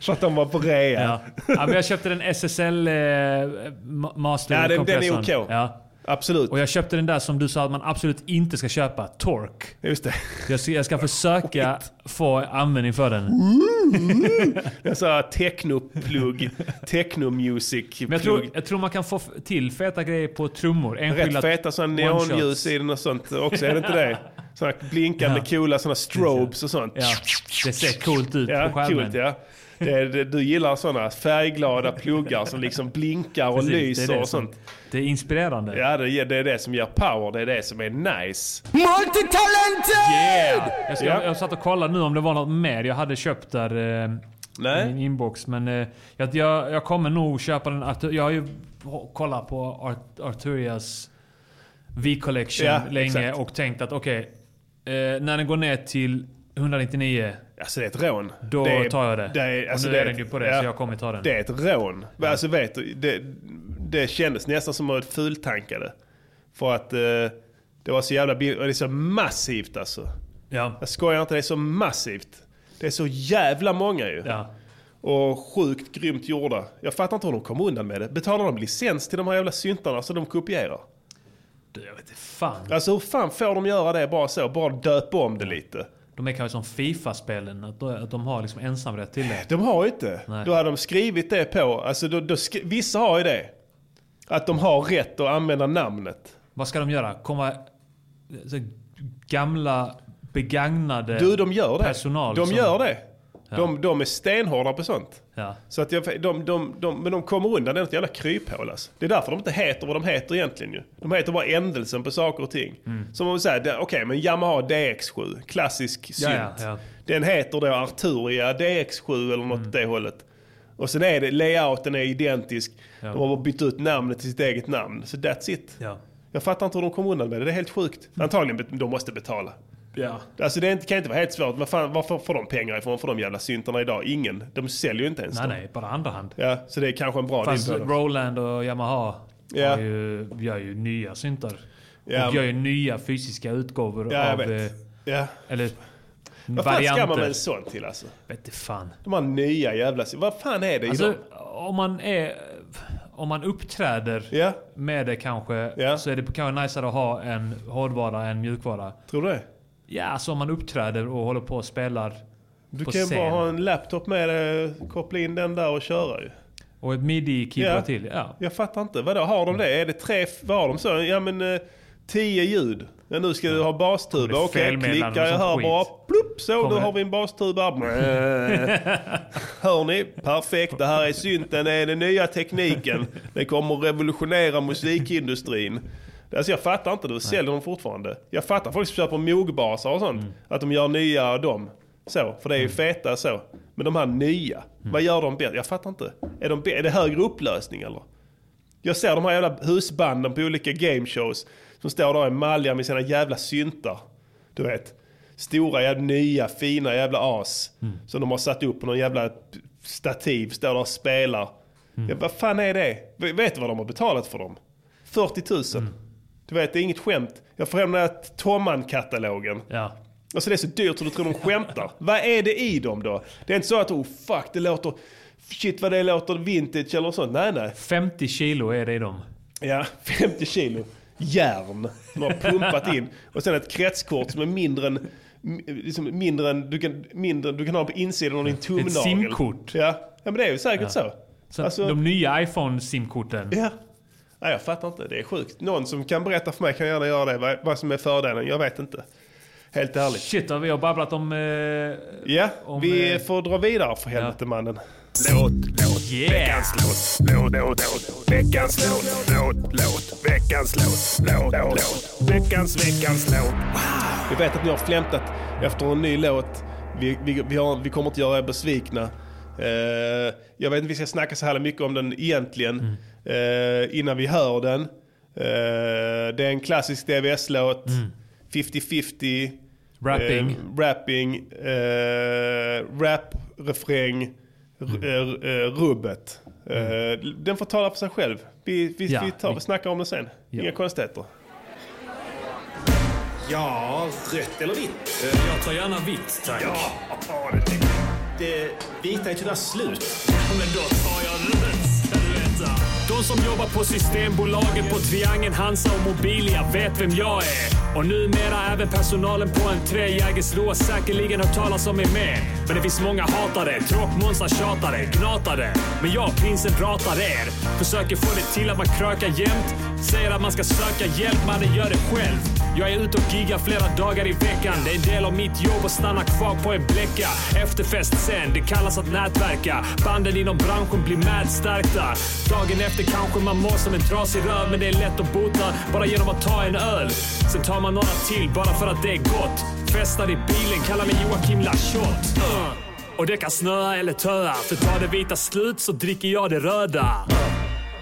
Så att de var på rea. Ja. ja, men jag köpte den SSL eh, Ja, den- den är kompressorn. OK. Ja. Absolut. Och jag köpte den där som du sa att man absolut inte ska köpa. Torque. Just det. Jag ska, jag ska försöka få användning för den. En sån här techno-plugg. Techno-music-plugg. Men jag tror, jag tror man kan få till feta grejer på trummor. Rätt feta sådana neonljus i den och sånt också, är det inte det? Sådana blinkande Ja. coola sådana strobes och sånt. Ja, det ser coolt ut Ja, på skärmen. coolt ja. Det, det, du gillar sådana färgglada pluggar som liksom blinkar och Precis, det lyser det och som- sånt. Det är inspirerande. Ja, det, det är det som ger power. Det är det som är nice. Yeah! Jag, ska, Ja. jag satt och kollade nu om det var något mer jag hade köpt där eh, i Nej. min inbox. Men eh, jag, jag, jag kommer nog köpa den. Jag har ju kollat på Art, Arturias V-collection Ja, länge exakt. och tänkt att okej, eh, när den går ner till 199 Alltså det är ett rån. då det är, tar jag det. det är, alltså, och nu det är den ju på det ja, så jag kommer ta den. Det är ett rån. Men Alltså vet du, det, det kändes nästan som att fultankade. För att eh, det var så jävla billigt och det är så massivt alltså. Ja. Jag skojar inte, det är så massivt. Det är så jävla många ju. ja. Och sjukt grymt gjorda. Jag fattar inte hur de kom undan med det. Betalar de licens till de här jävla syntarna så de kopierar? Du, Jag vet inte fan. Alltså hur fan får de göra det bara så? Bara döpa om det lite. De är kanske som Fifa-spelen, att, de- att de har liksom ensamrätt till det. De har inte. Nej. Då har de skrivit det på. Alltså, då, då vissa har ju det. Att de har rätt att använda namnet. Vad ska de göra? Komma... Så, gamla, begagnade Du, de gör det. personal de som- gör det. De, de är stenhårda på sånt. Ja. Så att jag, de, de, de, men de kommer undan, det är ett jävla kryphål alltså. Det är därför de inte heter vad de heter egentligen ju. De heter bara ändelsen på saker och ting. Mm. Som om vi säger, okej men Yamaha DX7, klassisk synt. Ja, ja. Den heter då Arturia DX7 eller något åt det hållet. Och sen är det, layouten är identisk. De har bara bytt ut namnet till sitt eget namn. Så that's it. Ja. Jag fattar inte hur de kommer undan med det, det är helt sjukt. Antagligen bet- de måste betala. Ja. Alltså det kan inte vara helt svårt. Vad fan, varför får de pengar ifrån för de jävla syntarna idag? Ingen. De säljer ju inte ens Nej, dem. nej, bara andra hand. Ja, så det är kanske en bra Fast deal. Roland och Yamaha Ja. har ju, gör ju nya syntar. Ja. Och gör ju nya fysiska utgåvor Ja, av... eh, Ja. Eller Vad fan ska man med en sån till alltså? Vet fan. De här nya jävla... Vad fan är det i Alltså, dem? om man är... Om man uppträder Ja, med det kanske, Ja. så är det kanske niceare att ha en hårdvara än mjukvara. tror du det? Ja, alltså om man uppträder och håller på och spelar Du på kan scen. bara ha en laptop med dig, koppla in den där och köra ju. Och ett midi-keyboard Ja. till. Ja. Jag fattar inte. Vadå, har de det? Är det tre... Vad har de så? Ja men eh, tio ljud. Ja, nu ska du ha bastuba. Okej, felmeddelanden klickar jag skit? bara. Plupp, så Kommer nu har vi en bastuba. Hör ni? Perfekt. Det här är synten. Det är den nya tekniken. Det kommer revolutionera musikindustrin. Alltså jag fattar inte, du säljer dem fortfarande. Jag fattar folk som köper mogbasar och sånt. Att de gör nya dem. Så, för det är ju feta så. Men de här nya, vad gör de bättre? Jag fattar inte. Är, de, är det högre upplösning eller? Jag ser de här jävla husbanden på olika gameshows som står där i malja med sina jävla syntar. Du vet. Stora jävla nya fina jävla as. Som de har satt upp på någon jävla stativ. Står där och spelar. Ja, vad fan är det? Vet du vad de har betalat för dem? 40 000. Du vet, det är inget skämt. Jag får hem den här Tomman-katalogen. ja. Alltså det är så dyrt så du tror de skämtar. Vad är det i dem då? Det är inte så att oh fuck det låter, shit vad det låter vintage eller sånt. Nej nej. 50 kilo är det i dem. Ja, 50 kilo järn som har pumpat in. Och sen ett kretskort som är mindre än, liksom mindre än, du kan, mindre, du kan ha på insidan av din tumnagel. simkort. Ja. ja, men det är ju säkert så. Så Alltså- de nya iPhone-simkorten. Ja. Nej, jag fattar inte. Det är sjukt. Någon som kan berätta för mig kan gärna göra det. Vad, vad som är fördelen. Jag vet inte. Helt ärligt. Shit vad vi har babblat om... Eh, Ja, Om, vi eh, får dra vidare för helvete mannen. Låt, låt, Yeah. veckans låt, låt, låt, låt, veckans låt, låt, låt, veckans låt, låt, låt, veckans, veckans låt. Vi vet att ni har flämtat efter en ny låt. Vi, vi, vi, har, vi kommer inte göra er besvikna. Eh, jag vet inte om vi ska snacka så här mycket om den egentligen. Eh, innan vi hör den. Eh, det är en klassisk DVS-låt. 50-50. Rapping. Eh, rapping. Eh, rap, refräng. r- eh, eh, rubbet. Eh, Den får tala för sig själv. Vi, vi, Ja, vi tar vi- snackar om det sen. Ja. Inga konstigheter. Ja, rött eller vitt? Jag tar gärna vitt, tack. Ja, det, det vita är tyvärr slut. Men då tar jag rött. De som jobbar på Systembolaget, på Triangeln, Hansa och Mobilia vet vem jag är. Och numera även personalen på en tre Jägersro har säkerligen hört talas om mig med. Men det finns många hatare, tråkmånsar tjatare, gnatare. Men jag, prinsen, pratar er. Försöker få det till att man krökar jämt. Säger att man ska söka hjälp, mannen gör det själv. Jag är ute och giggar flera dagar i veckan. Det är en del av mitt jobb att stanna kvar på en bläcka. Efterfest sen, det kallas att nätverka. Banden inom branschen blir mätstärkta. Dagen efter kanske man mår som en trasig röv, men det är lätt att bota bara genom att ta en öl. Sen tar man några till bara för att det är gott. Festar i bilen, kallar mig Joakim Lachotte. Uh. Och det kan snöa eller töa, för tar det vita slut så dricker jag det röda.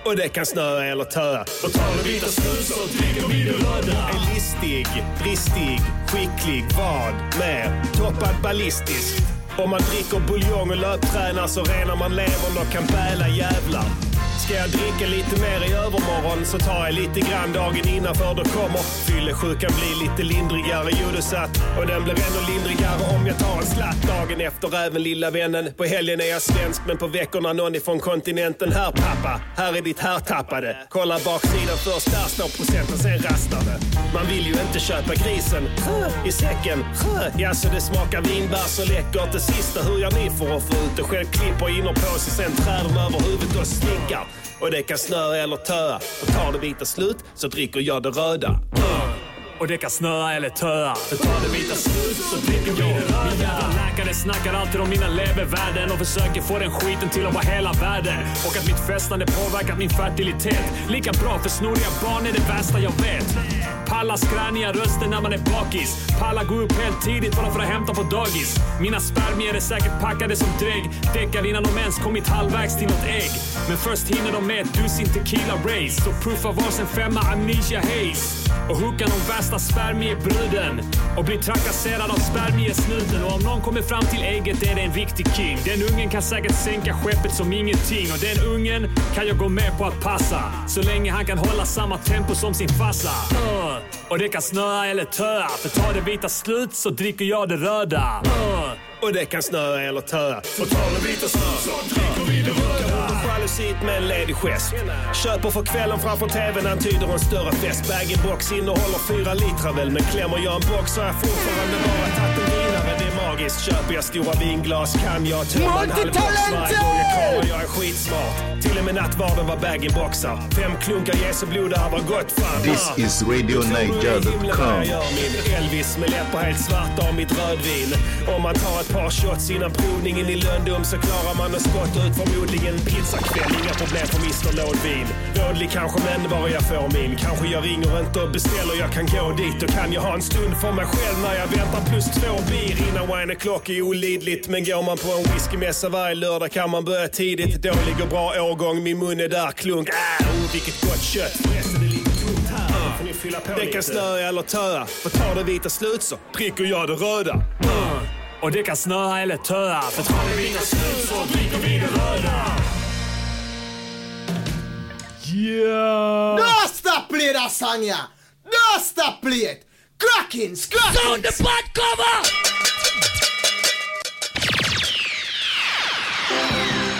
Och det kan snöa eller töa. Och tar det vita snus och dricker vi det röda. Är listig, bristig, skicklig, vad mer? Toppad ballistisk. Om man dricker buljong och löptränar så renar man levern och kan bäla jävlar. Ska jag dricka lite mer i övermorgon så tar jag lite grann dagen innan för då kommer fyllesjukan bli lite lindrigare. Jo du satt och den blir ännu lindrigare om jag tar en slatt dagen efter även lilla vännen. På helgen är jag svensk men på veckorna någon ifrån kontinenten. Här pappa, här är ditt härtappade. Kolla baksidan först, där står procenten, sen rastar det. Man vill ju inte köpa grisen i säcken. Ja, så det smakar vinbär så läckert. Det sista, hur gör ni för att få ut det? Själv klipper innerpåse, sen trär de över huvudet och snickar. Och det kan snöa eller töa. Och tar det vita slut så dricker jag det röda. Och det kan snöa eller töa. För tar det vita slut så dricker vi det röda. Min jävla läkare snackar alltid om mina levervärden och försöker få den skiten till att vara hela världen. Och att mitt festande påverkat min fertilitet. Lika bra för snoriga barn är det värsta jag vet. Palla skräniga röster när man är bakis. Palla gå upp helt tidigt bara för att hämta på dagis. Mina spermier är säkert packade som drägg. Däckar innan de ens kommit halvvägs till något ägg. Men först hinner de med ett dussin tequila race. Så proofa varsin femma amnesia haze. Och hooka någon värsta spermiebruden. Och bli trakasserad av spermiesnuten. Och om någon kommer fram till ägget är det en riktig king. Den ungen kan säkert sänka skeppet som ingenting. Och den ungen kan jag gå med på att passa. Så länge han kan hålla samma tempo som sin farsa. Uh. Och det kan snöa eller töa. För tar det vita slut så dricker jag det röda. Uh. Och det kan snöa eller töa. För tar det vita slut så dricker vi det röda. Jalusit med en ledig gest. Köper för kvällen framför tvn antyder en större fest. Bag-in-box innehåller fyra litrar väl. Men klämmer jag en box så har jag fortfarande bara tagit en vinare. Magiskt. Köper jag stora vinglas kan jag tömma en halv box varje gång jag kramar. Jag är skitsmart. Till och med nattvarden var bag-in-boxar. Fem klunkar Jesu blod, det här var gott fan. This Ah. is RadioNiger.com. Jag gör min Elvis med läppar helt svarta av mitt rödvin. Om man tar ett par shots innan provningen i Löndum så klarar man att skotta ut förmodligen en pizzakväll. Inga problem för Mr Lådvin. Vådlig kanske men bara jag får min. Kanske jag ringer inte och beställer, jag kan gå dit. Och kan jag ha en stund för mig själv när jag väntar plus två bir innan wine o'clock är olidligt. Men går man på en whiskymässa varje lördag kan man börja tidigt. Då ligger bra årgång, min mun är där klunk. Äh, oh, vilket gott kött. Förresten, det på kan snöa eller töa. För tar det vita slut så dricker jag det röda. Uh. Och det kan snöa eller töa. För tar det vita slut så dricker vi det röda. Yeah! Yeah. Don't stop play it. Cracking, scracking. Sound the butt cover.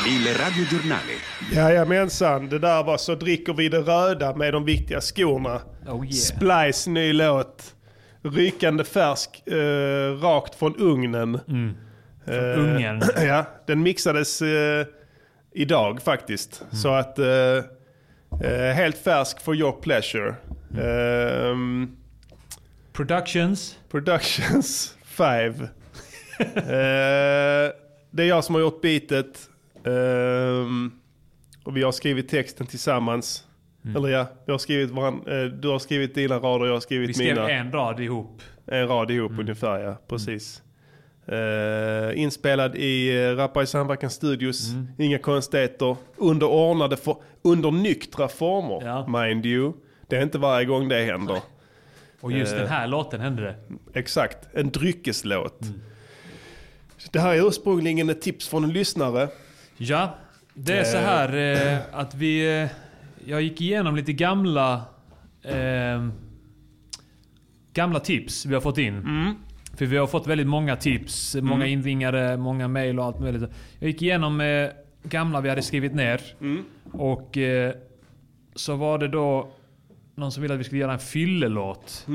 Il radiogiornale. Jajamensan, det där var Så dricker vi det röda med de viktiga skorna. Oh yeah. Splice ny låt. Rykande färsk, eh, rakt från ugnen. Mm. Eh, ugnen. ja, den mixades eh, idag faktiskt. Mm. Så att eh, eh, helt färsk for your pleasure. Mm. Ehm, Productions. Productions 5. eh, det är jag som har gjort beatet. Ehm, och vi har skrivit texten tillsammans. Eller ja, vi har skrivit varann, eh, du har skrivit dina rader, jag har skrivit Vi skrev mina. en rad ihop. En rad ihop ungefär ja, precis. Eh, inspelad i uh, Rappare i Samverkan Studios, inga konstigheter. Under ordnade, for, under nyktra former, mind you. Det är inte varje gång det händer. Och just Eh, den här låten hände det. Exakt, en dryckeslåt. Det här är ursprungligen ett tips från en lyssnare. Ja, det är så här eh, att vi... Eh, jag gick igenom lite gamla... Eh, gamla tips vi har fått in. För vi har fått väldigt många tips, många inringare, många mail och allt möjligt. Jag gick igenom eh, gamla vi hade skrivit ner. Och eh, så var det då någon som ville att vi skulle göra en fyllelåt.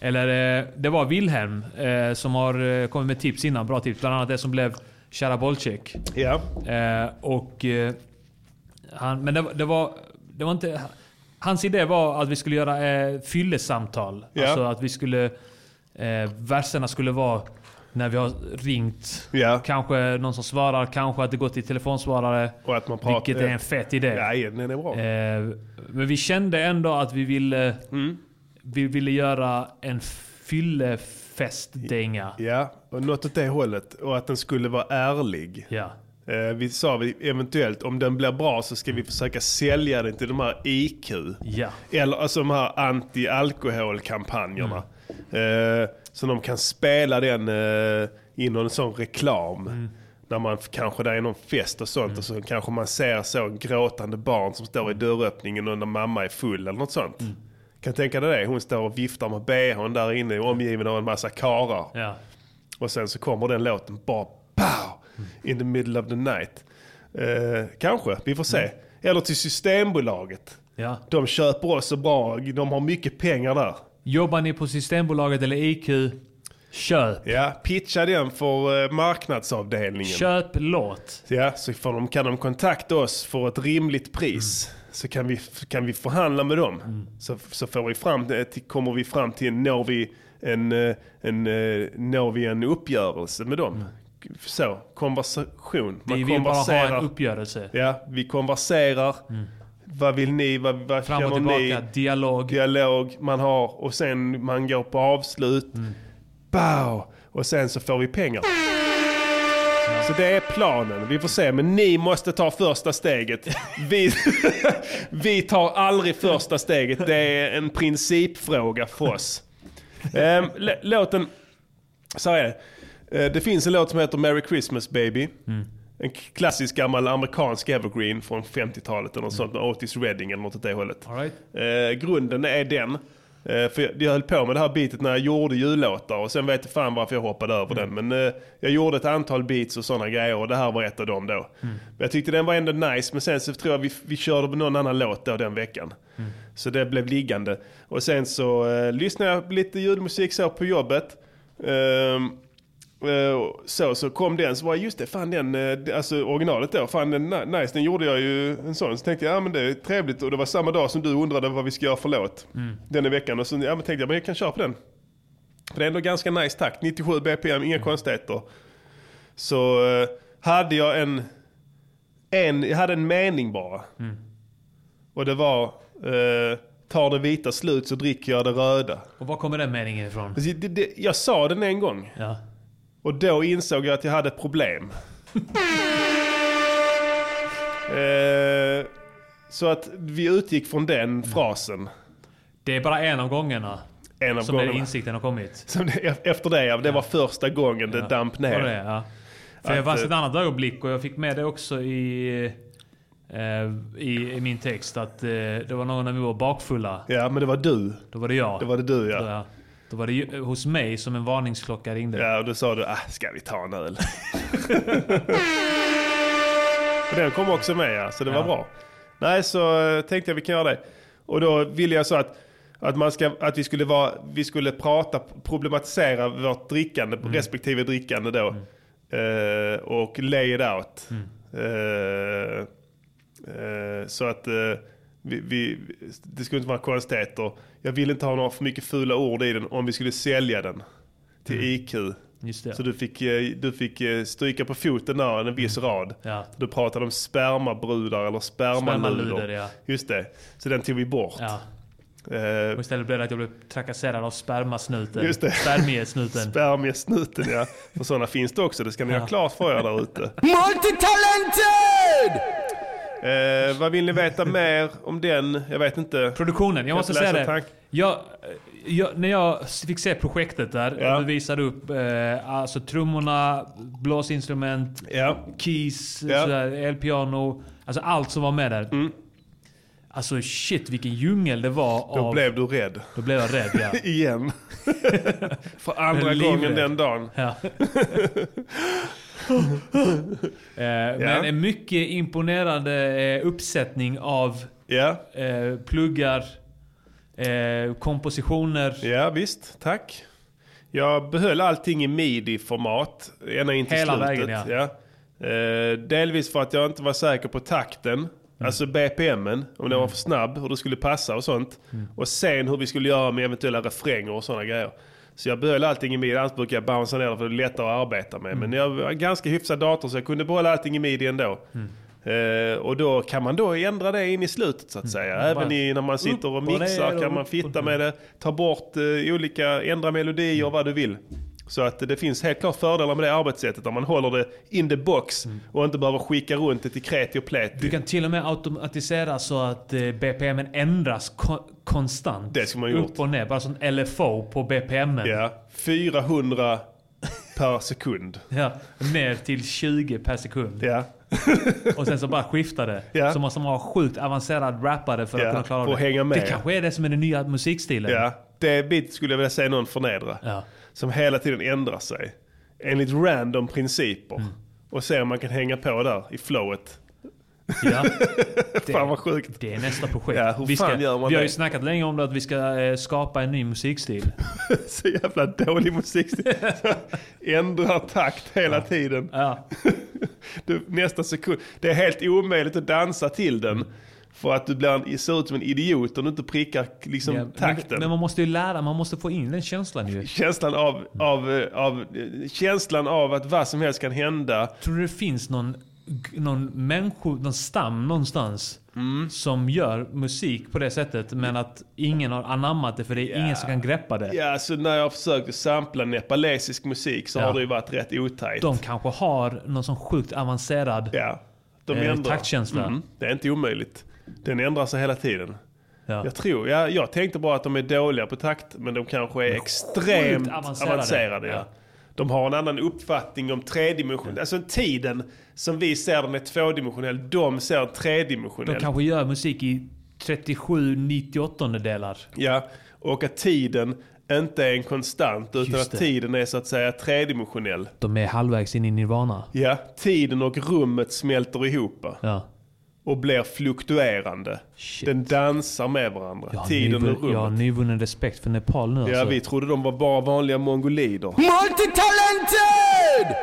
Eller eh, det var Wilhelm eh, som har eh, kommit med tips innan, bra tips. Bland annat det som blev Kära Bolcek. Ja. Eh, och, eh, han, men det, var- det, var, det var inte... Hans idé var att vi skulle göra eh, fyllesamtal. Ja. Alltså att vi skulle... Eh, verserna skulle vara när vi har ringt. Ja. Kanske någon som svarar, kanske att det går till telefonsvarare. Och att man pratar- vilket är en fet idé. Ja, den är bra. Eh, men vi kände ändå att vi ville, Mm. vi ville göra en fyllefestdänga. Ja, och något åt det hållet. Och att den skulle vara ärlig. Ja. Eh, vi sa vi, eventuellt om den blir bra så ska vi försöka sälja den till de här IQ. Ja. Eller alltså de här anti-alkoholkampanjerna. Mm. Eh, så de kan spela den eh, i någon sån reklam. Mm. När man kanske det är någon fest och sånt och så kanske man ser så gråtande barn som står i dörröppningen och när mamma är full eller något sånt. Kan tänka dig det? Hon står och viftar med bhn där inne omgiven av en massa karar. Ja. Och sen så kommer den låten bara pow! In the middle of the night. Eh, kanske, vi får se. Eller till Systembolaget. Ja. De köper oss så bra, de har mycket pengar där. Jobbar ni på Systembolaget eller IQ? Köp. Ja, pitcha den för eh, marknadsavdelningen. Köp låt. Ja, så de, kan de kontakta oss för ett rimligt pris. Så kan vi, kan vi förhandla med dem. Så, så får vi fram, eh, kommer vi fram till, når vi en, eh, en, eh, når vi en uppgörelse med dem. Så, konversation. Man Vi vill bara ha en uppgörelse. Ja, vi konverserar. Vad vill ni? Vad, vad Fram och tillbaka, ni? dialog. Dialog man har och sen man går på avslut. Bow! Och sen så får vi pengar. Så det är planen. Vi får se. Men ni måste ta första steget. Vi, vi tar aldrig första steget. Det är en principfråga för oss. Ehm, låten... Så här är det. Eh, Det finns en låt som heter Merry Christmas Baby. En k- klassisk gammal amerikansk evergreen från 50-talet eller något sånt med Otis Redding eller något åt det hållet. Right. Eh, grunden är den. Eh, för jag, höll på med det här beatet när jag gjorde jullåtar och sen vet jag fan varför jag hoppade över den. Men eh, jag gjorde ett antal beats och sådana grejer och det här var ett av dem då. Men jag tyckte den var ändå nice men sen så tror jag vi, vi körde på någon annan låt då den veckan. Så det blev liggande. Och sen så eh, lyssnade jag lite julmusik så på jobbet. Eh, så, så kom den, så var just det, fan den, eh, alltså originalet då, fan den, ni- nice, den gjorde jag ju en sån. Så tänkte jag, ja men det är trevligt och det var samma dag som du undrade vad vi ska göra för låt. Den i veckan och så ja, men tänkte jag, men jag kan köra på den. För det är ändå ganska nice takt, 97 BPM, inga konstigheter. Så eh, hade jag en, en, jag hade en mening bara. Och det var, eh, tar det vita slut så dricker jag det röda. Och var kommer den meningen ifrån? Det, det, jag sa den en gång. Ja. Och då insåg jag att jag hade ett problem. eh, så att vi utgick från den frasen. Det är bara en av gångerna En av som den gångerna. insikten har kommit. Som det, efter det, ja, det var första gången det damp ner. Det, ja. För det Att, fanns eh, ett annat ögonblick och jag fick med det också i, eh, i, i min text. Att eh, det var någon när vi var bakfulla. Ja, men det var du. Då var det jag. Det var det du, ja. Då, var det ju- hos mig som en varningsklocka ringde. Ja, och då sa du, ah, ska vi ta en öl? Den kom också med, ja, så det var Ja. bra. Nej, så eh, tänkte jag vi kan göra det. Och då ville jag så att, att, man ska, att vi, skulle vara, vi skulle prata, problematisera vårt drickande, Mm. respektive drickande då. Eh, och lay it out. Mm. Eh, eh, så att eh, vi, vi, det skulle inte vara konstigheter. Jag vill inte ha några för mycket fula ord i den om vi skulle sälja den till IQ. Mm. Just det. Så du fick, eh, du fick eh, stryka på foten där en viss rad. Mm. Ja. Du pratade om spermabrudar eller spermaludor. Spermaludor, ja. Just det. Så den tog vi bort. Ja. Och istället blev det att jag blev trakasserad av spermasnuten. Just det. Spermiesnuten. Spermiesnuten ja. För sådana finns det också. Det ska ni ha Ja. klart för er där ute. Multitalented! Eh, vad vill ni veta mer om den? Jag vet inte. Produktionen, jag måste säga det. tank- Jag, jag, när jag fick se projektet där, Ja. du visade upp eh, alltså trummorna, blåsinstrument, Ja. keys, Ja. sådär, elpiano. Alltså allt som var med där. Mm. Alltså shit vilken djungel det var Då av... blev du rädd. Då blev jag rädd ja. Igen. för andra gången den dagen. ja. eh, Men en mycket imponerande eh, uppsättning av Ja. eh, pluggar, eh, kompositioner. Ja, visst. Tack. Jag behöll allting i midi-format ända in till Hela slutet. vägen, ja. Eh, delvis för att jag inte var säker på takten. Alltså BPMen, om den var för snabb, hur det skulle passa och sånt. Och sen hur vi skulle göra med eventuella refränger och sådana grejer. Så jag behöll allting i midi, annars brukar jag bouncea ner för det är lättare att arbeta med. Men jag var en ganska hyfsad dator så jag kunde behålla allting i midi ändå. Eh, och då kan man då ändra det in i slutet så att säga. Även i, när man sitter och och mixar och kan man fitta och med det. Ta bort eh, olika, ändra melodier vad du vill. Så att det finns helt klart fördelar med det arbetssättet. Om man håller det in the box och inte behöver skicka runt det till kreti och pleti. Du kan till och med automatisera så att eh, BPMen ändras ko- konstant. Det ska man gjort. Upp och ner. Bara som LFO på BPMen. Ja, 400 per sekund. Ja, ner till 20 per sekund. Ja. Och sen så bara skiftar det. Ja. Så måste man vara sjukt avancerad rappare för att Ja, kunna klara att det. hänga med, Det ja. kanske är det som är den nya musikstilen. Ja, det bit skulle jag vilja säga någon förnedra. Ja. Som hela tiden ändrar sig. Enligt random principer. Mm. Och se om man kan hänga på där i flowet. Ja. Fan vad sjukt. Det är nästa projekt. Ja, hur vi, fan gör man vi har det? ju snackat länge om det, att vi ska eh, skapa en ny musikstil. Så jävla dålig musik. Ändrar takt hela tiden. Ja. Du, nästa sekund. Det är helt omöjligt att dansa till den. För att du blir, ser ut som en idiot om du inte prickar liksom, Ja, takten. Men, men man måste ju lära, man måste få in den känslan ju. Känslan av, av, eh, av, eh, känslan av att vad som helst kan hända. Tror du det finns någon, någon människo, någon stam någonstans som gör musik på det sättet men att ingen har anammat det för det är ingen som kan greppa det? Ja, så när jag har försökt att sampla nepalesisk musik så Ja. har det ju varit rätt otajt. De kanske har någon sån sjukt avancerad ja, de eh, taktkänsla. Mm, det är inte omöjligt. Den ändrar sig hela tiden. Ja. Jag tror, ja, jag tänkte bara att de är dåliga på takt, men de kanske är extremt avancerade. avancerade. ja. Ja. De har en annan uppfattning om tredimensionell, alltså tiden som vi ser den är tvådimensionell, de ser De tredimensionell. kanske gör musik i 37 98 delar. Ja, och att tiden inte är en konstant utan att tiden är så att säga tredimensionell. De är halvvägs in i nirvana. Ja, tiden och rummet smälter ihop Ja. Och blir fluktuerande. Den dansar med varandra, Jag har, tiden och nyvun- rummet. jag har nyvunnen respekt för Nepal nu Ja, alltså. vi trodde de var bara vanliga mongolider. Multitalented!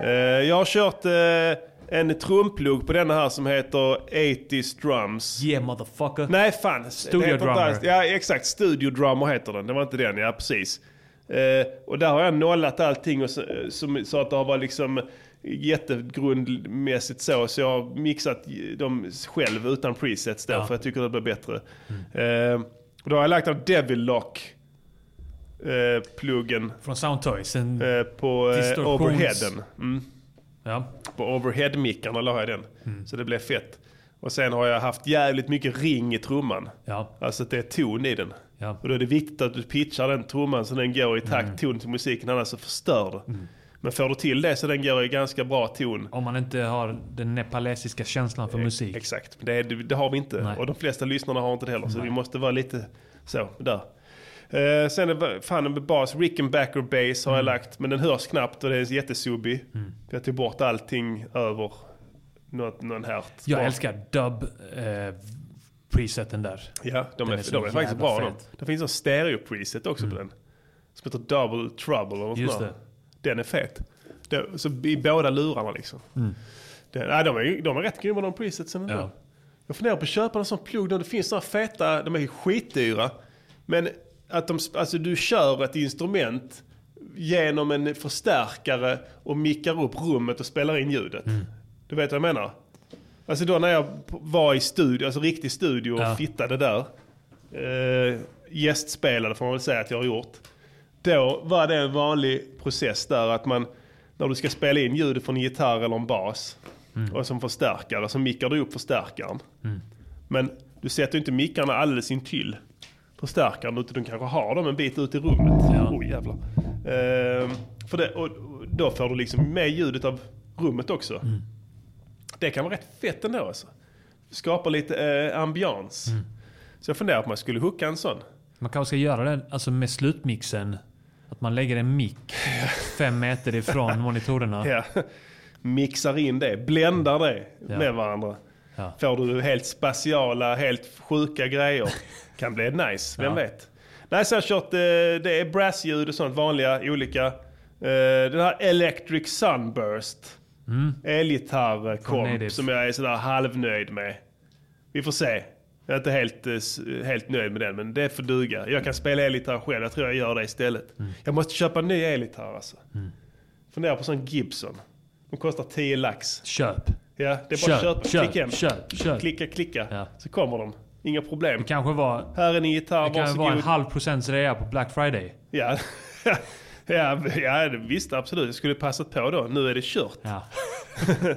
Eh, jag har kört eh, en trumplugg på denna här som heter 80s Drums. Yeah motherfucker. Nej fan. Studio Drummer. Ja exakt, Studio Drummer heter den. Det var inte den, ja precis. Eh, och där har jag nollat allting och så, eh, som, så att det har varit liksom jättegrundmässigt så. Så jag har mixat dem själv utan presets då för jag tycker det blir bättre. Eh, och då har jag lagt av Devil Lock eh, pluggen Från Soundtoys. Eh, på eh, overheaden. Mm. Ja. På overhead-mickarna la jag den. Så det blev fett. Och sen har jag haft jävligt mycket ring i trumman. Ja. Alltså att det är ton i den. Ja. Och då är det viktigt att du pitchar den trumman så den går i takt ton till musiken, annars så förstör det. Men får du till det så den går i ganska bra ton. Om man inte har den nepalesiska känslan för musik. Exakt, det, det, det har vi inte. Nej. Och de flesta lyssnarna har inte det heller. Så vi måste vara lite så, där. Eh, sen är det fan med bas, Rickenbacker bass har Mm. jag lagt. Men den hörs knappt och det är jättesubbig. För jag tog bort allting över något, någon härt. Jag Bara- älskar dub eh, preseten där. Ja, de Den är, är de är faktiskt bra de. Det finns en stereo-preset också på den. Som heter Double Trouble eller något Just sånt där. Den är fet. Det, så I båda lurarna liksom. Det, nej, de, är, de är rätt grymma de presetsen ändå. Ja. Jag funderar på att köpa en sån plugg. Det finns såna feta, de är skitdyra. Men att de, alltså du kör ett instrument genom en förstärkare och mickar upp rummet och spelar in ljudet. Mm. Du vet vad jag menar? Alltså då när jag var i studio, alltså riktig studio och Ja. fittade där. Eh, gästspelade får man väl säga att jag har gjort. Då var det en vanlig process där att man, när du ska spela in ljudet från en gitarr eller en bas och som förstärkare så mickar du upp förstärkaren. Men du sätter ju inte mickarna alldeles intill förstärkaren utan du kanske har dem en bit ut i rummet. Ja. Oj jävlar. Ehm, för det, och, då får du liksom med ljudet av rummet också. Det kan vara rätt fett ändå alltså. Skapar lite eh, ambians. Så jag funderar på om jag skulle hooka en sån. Man kanske ska göra det alltså med slutmixen. Att man lägger en mick fem meter ifrån monitorerna. Ja. Mixar in det, bländar det Ja. med varandra. Ja. Får du helt spatiala, helt sjuka grejer. Kan bli nice, vem vet. Nej, så har jag kört, eh, det är brassljud och sånt, vanliga, olika. Eh, Den här Electric Sunburst. Elgitarr-komp Native. som jag är sådär halvnöjd med. Vi får se. Jag är inte helt, eh, helt nöjd med den, men det får duga. Jag kan spela elgitarr själv, jag tror jag gör det istället. Jag måste köpa en ny elgitarr alltså. Funderar på sån Gibson. De kostar 10 lax. Köp. Ja, det är bara Köp, att köpa. köp, Klick hem. köp, köp. Klicka, klicka. Ja. Så kommer de. Inga problem. Det kanske var, Här är en gitarr, det kan varsågod. vara en halv procents rea på Black Friday. Ja. ja, ja, det visste absolut. Jag skulle passat på då. Nu är det kört. Ja.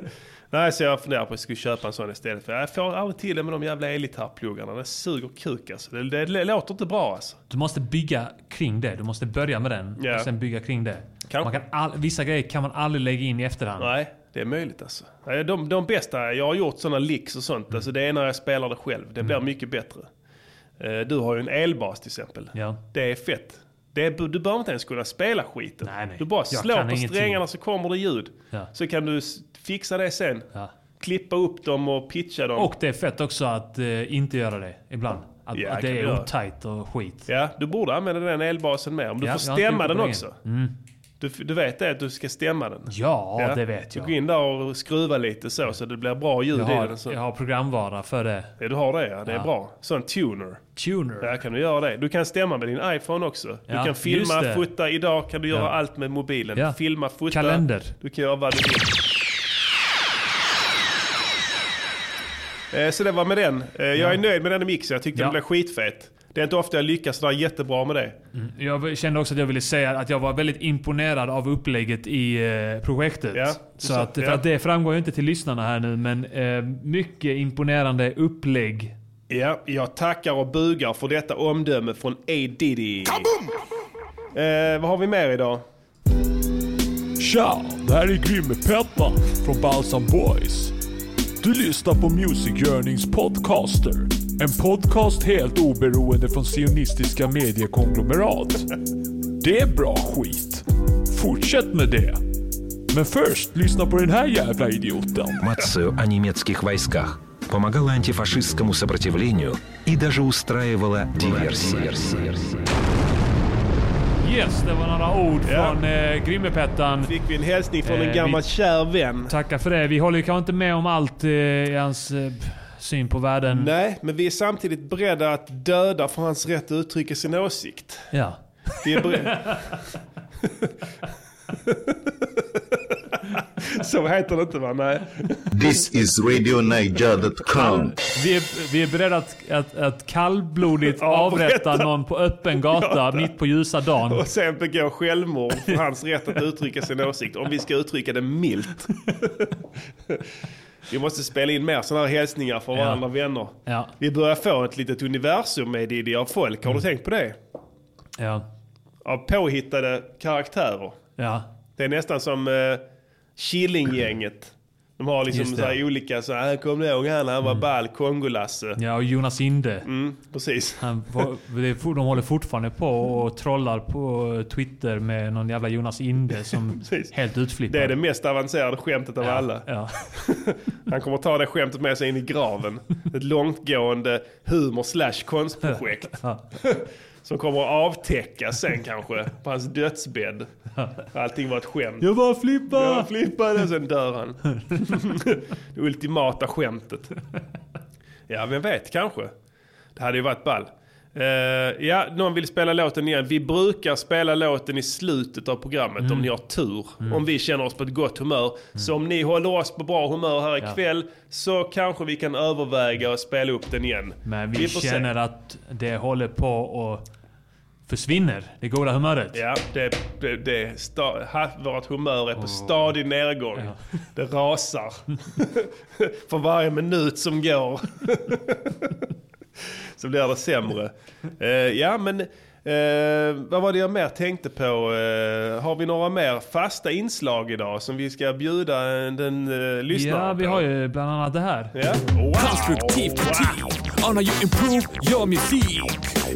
Nej, så jag funderar på att jag skulle köpa en sån istället. För jag får aldrig till det med de jävla elgitarrpluggarna. Det suger kuk alltså. Det, det, det låter inte bra alltså. Du måste bygga kring det. Du måste börja med den Ja. och sen bygga kring det. Kanske. Man kan all, vissa grejer kan man aldrig lägga in i efterhand. Nej, det är möjligt alltså. De, de bästa, jag har gjort sådana licks och sånt, alltså det är när jag spelar det själv. Det blir mycket bättre. Eh, Du har ju en elbas till exempel. Ja. Det är fett. Det är, du behöver inte ens kunna spela skiten. Nej, nej. Du bara slår på ingenting. strängarna så kommer det ljud. Ja. Så kan du fixa det sen. Ja. Klippa upp dem och pitcha dem. Och det är fett också att eh, inte göra det ibland. Att, Ja, att det är otajt och skit. Ja, du borde använda den elbasen mer. Om du Ja, får stämma den också. Mm. Du, du vet det att du ska stämma den. Ja, det vet Du jag. går in där och skruvar lite så, så det blir bra ljud Jag i har, den. Så. jag har programvara för det. Ja, du har det ja. Det är Ja. bra. Sån tuner. Tuner. Där kan du göra det. Du kan stämma med din iPhone också. Du Ja, kan filma, fota. Idag kan du göra Ja. allt med mobilen. Ja. Filma, fota. Kalender. Du kan göra vad du vill. Eh, Så det var med den. Eh, Jag är nöjd med den mixen. Jag tyckte Ja. den blev skitfet. Det är inte ofta jag lyckas sådär jättebra med det. Jag kände också att jag ville säga att jag var väldigt imponerad av upplägget i eh, projektet. Ja, så att, för ja. att det framgår ju inte till lyssnarna här nu, men eh, mycket imponerande upplägg. Ja, jag tackar och bugar för detta omdöme från A. Diddy. Eh, vad har vi mer idag? Tja, det här är Grimme-Pettan från Balsam Boys. Du lyssnar på Music Yearnings Podcaster. En podcast helt oberoende från sionistiska mediekonglomerat. Det är bra skit. Fortsätt med det. Men först, lyssna på den här jävla idioten. информацию о немецких войсках, помогала антифашистскому сопротивлению и даже устраивала диверсии. Yes, det var några ord Ja. från eh, Grimmepettan. Fick vi en hälsning från Eh, en gammal vi- kär vän. Tackar för det. Vi håller ju kanske inte med om allt eh, i hans eh, syn på världen. Nej, men vi är samtidigt beredda att döda för hans rätt att uttrycka sin åsikt. Ja. Vi är beredda... Så heter det inte va? Nej. This is RadioNiger.com. Vi är, vi är beredda att, att, att kallblodigt Avrätta. avrätta någon på öppen gata mitt på ljusa dagen. Och sen begå självmord för hans rätt att uttrycka sin åsikt. Om vi ska uttrycka det milt. Vi måste spela in mer sådana här hälsningar för Ja. varandra vänner. Ja. Vi börjar få ett litet universum med Diddy av folk. Har du tänkt på det? Ja. Av påhittade karaktärer. Ja. Det är nästan som uh, Killinggänget. De har liksom så här olika, så här, kom du ihåg han, han var ball, Kongolasse. Ja, och Jonas Inde. Mm, precis. Han, de håller fortfarande på och trollar på Twitter med någon jävla Jonas Inde som helt utflippad. Det är det mest avancerade skämtet av ja. alla. Ja. Han kommer ta det skämtet med sig in i graven. Ett långtgående humor slash konstprojekt. Ja. Som kommer att avtäckas sen kanske på hans dödsbädd. Allting var ett skämt. Jag bara flippar! Jag flippade sen dör han. Det ultimata skämtet. Ja, vem vet, kanske. Det hade ju varit ball. Eh, ja, någon vill spela låten igen. Vi brukar spela låten i slutet av programmet om ni har tur. Om vi känner oss på ett gott humör. Så om ni håller oss på bra humör här Ja. ikväll så kanske vi kan överväga att spela upp den igen. Men vi, se. känner att det håller på och försvinner. Det goda humöret. Ja, det, det, det sta, ha, vårt humör är på stadig nedgång. Ja. Det rasar. För varje minut som går så blir det sämre. Eh, ja, men eh, vad var det jag mer tänkte på? Eh, har vi några mer fasta inslag idag som vi ska bjuda den uh, lyssnaren Ja, vi på? har ju bland annat det här. Ja. Wow. Konstruktiv kritik on how you improve your music.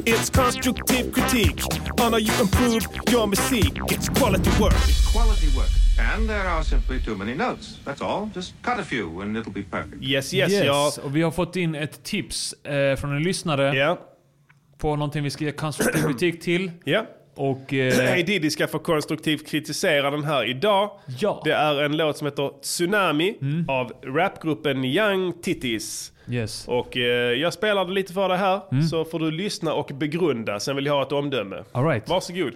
It's constructive critique on how you improve your music. It's quality work. quality work. And there are simply too many notes. That's all. Just cut a few and it'll be perfect. Yes, yes, ja. Och vi har fått in ett tips eh, från en lyssnare Ja. på någonting vi ska ge konstruktiv kritik till. Ja. Och... Eh, Hey Diddy ska få konstruktivt kritisera den här idag. Ja. Det är en låt som heter Tsunami av rapgruppen Young Titties. Yes. Och eh, jag spelade lite för dig här, så får du lyssna och begrunda. Sen vill jag ha ett omdöme. All right. Varsågod.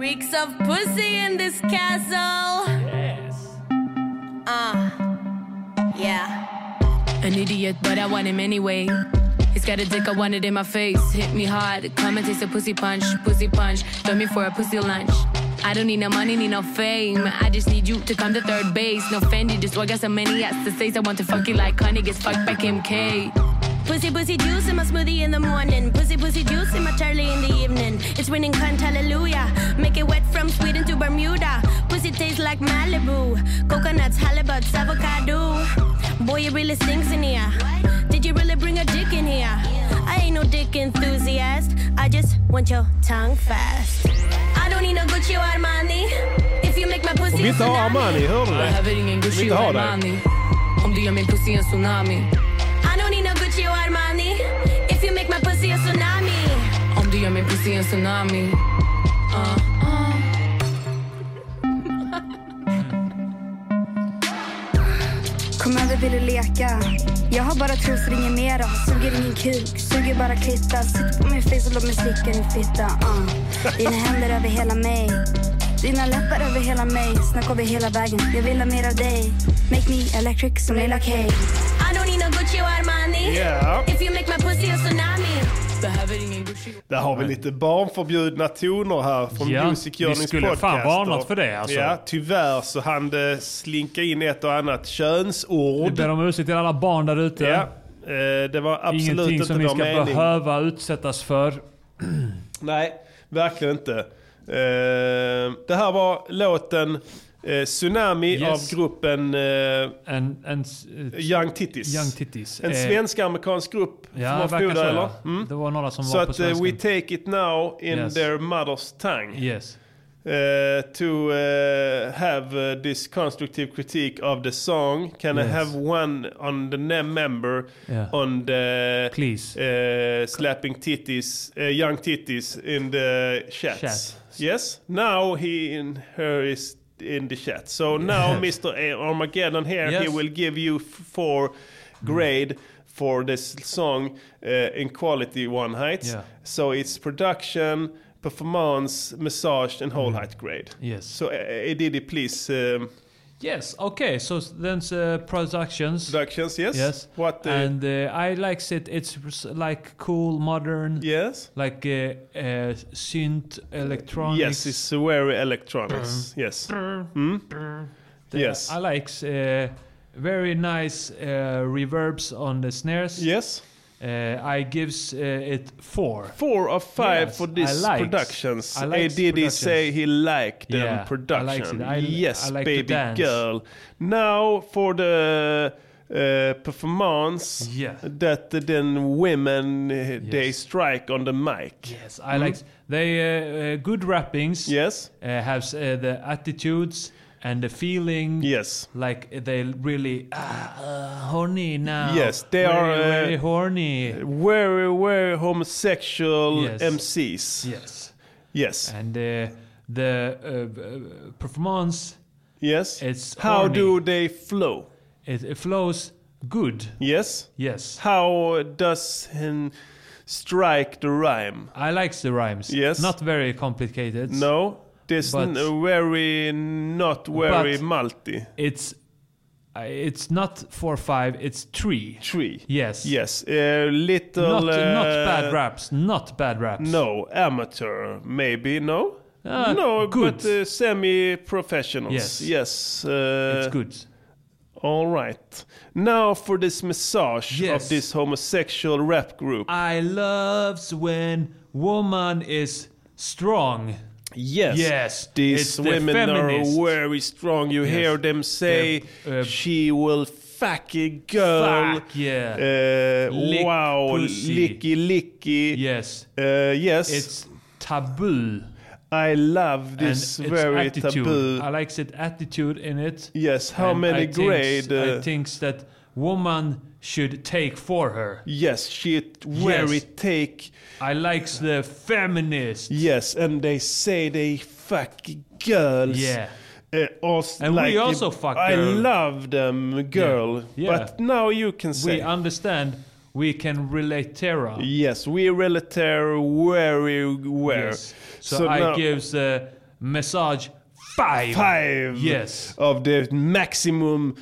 Reeks of pussy in this castle. Yes. Uh, yeah. An idiot, but I want him anyway. He's got a dick, I want it in my face. Hit me hard, come and taste a pussy punch, pussy punch. Throw me for a pussy lunch. I don't need no money, need no fame. I just need you to come to third base. No Fendi, just I got so many ass to say. I want to fuck you like honey, gets fucked by Kim K. Pussy, pussy juice in my smoothie in the morning. Pussy, pussy juice in my Charlie in the evening. It's winning cunt, hallelujah. Make it wet from Sweden to Bermuda. Pussy tastes like Malibu. Coconuts, halibuts, avocado. Boy, it really stinks in here. Did you really bring a dick in here? I ain't no dick enthusiast. I just want your tongue fast. I don't need no Gucci or Armani. If you make my pussy vi a inte tsunami. Armani, hör du det? Behöver ingen Gucci och. Armani. Om du gör min pussy en tsunami. I don't need no Gucci or Armani. If you make my pussy a tsunami. Om du gör min pussy en tsunami. Uh, uh. Kom över, vill du leka? Jag har bara trosor, ingen mera. Suger ingen kuk, suger bara klitta. Sitt på min face och låt mig slicka din fitta. Uh. Dina händer över hela mig. Dina läppar över hela mig. Snack över hela vägen. Jag vill ha mer av dig. Make me electric som Lilla K. I don't need no Gucci or Armani. Ja. If you make my Där har vi lite barnförbjudna toner här från Ja, Music vi Journeys skulle podcast. fan varnat för det, alltså. Ja, tyvärr så hann det slinka in ett och annat Vi könsord. ber om ursäkt till alla barn där ute. Ja, eh, det var absolut Ingenting inte som ni ska mening. behöva utsättas för. Nej, verkligen inte. Eh, det här var låten eh, Tsunami Yes. av gruppen eh, En, en, Young Titties. Young Titties. En Eh, svensk-amerikansk grupp, Ja, man förmoda, så. eller? Mm. Det var några som Så var på att eh, svenska. we take it now in Yes. their mother's tongue. Yes. Uh, to uh, have uh, this constructive critique of the song. Can I Yes. have one on the member Yeah. on the Please. uh, slapping titties, uh, young titties in the chats? Chat. Yes. Now he and her is in the chat. So now Mr. Armageddon here, he will give you four grade for this song uh, in quality one height. Yeah. So it's production, performance, massage, and whole height grade. Yes. So uh, Edidi, please. Um, Yes, okay. So then uh, productions. productions, yes. Yes. What? Uh, and uh, I likes it. It's like cool, modern. Yes. Like uh, uh, synth electronics. yes, it's very electronics. Yes. Mm. Yes. I likes uh, very nice uh, reverbs on the snares. Yes. Uh, I gives uh, it four. Four of five Yes, for I these likes- productions. I likes Did he productions. say he liked them Yeah, I production? it. I- yes, I baby girl. Now for the uh, performance Yeah. that then women uh, they strike on the mic. Yes, I like they uh, uh, good rappings. Yes. uh, uh, the attitudes and the feeling. Yes. like they really ah, uh, horny now. Yes, they Very, are, uh, very horny. Very, very homosexual Yes. MCs. Yes, Yes. and uh, the uh, performance. Yes. It's How horny. do they flow? It, it flows good. Yes. Yes, How does he strike the rhyme? I like the rhymes. Yes. not very complicated. No, this But- very not very multi. it's uh, it's not four five. It's three. Three. Yes. Yes. A little. Not, not uh, bad raps. Not bad raps. No, amateur maybe. No. Uh, no, good. but uh, semi-professionals. Yes. Yes. Uh, It's good. All right. Now for this massage Yes. of this homosexual rap group. I loves when woman is strong. Yes. Yes, These the women are very strong. You Yes. hear them say uh, she will fucking girl. Fuck, yeah. Uh, Lick wow. pussy. Licky licky. Yes. Uh, yes. It's taboo. I love this and very taboo. I like it attitude in it. Yes. How And many I grade? uh, I that woman should take for her. yes. She very Yes. take. I likes the feminist. Yes, and they say they fuck girls. Yeah. Uh, also, And we like, also fuck I girl. love them, girl. Yeah. But now you can say. We understand. We can relate Terra. yes, we relate very well. Yes. So, I gives a massage five. five Yes. of the maximum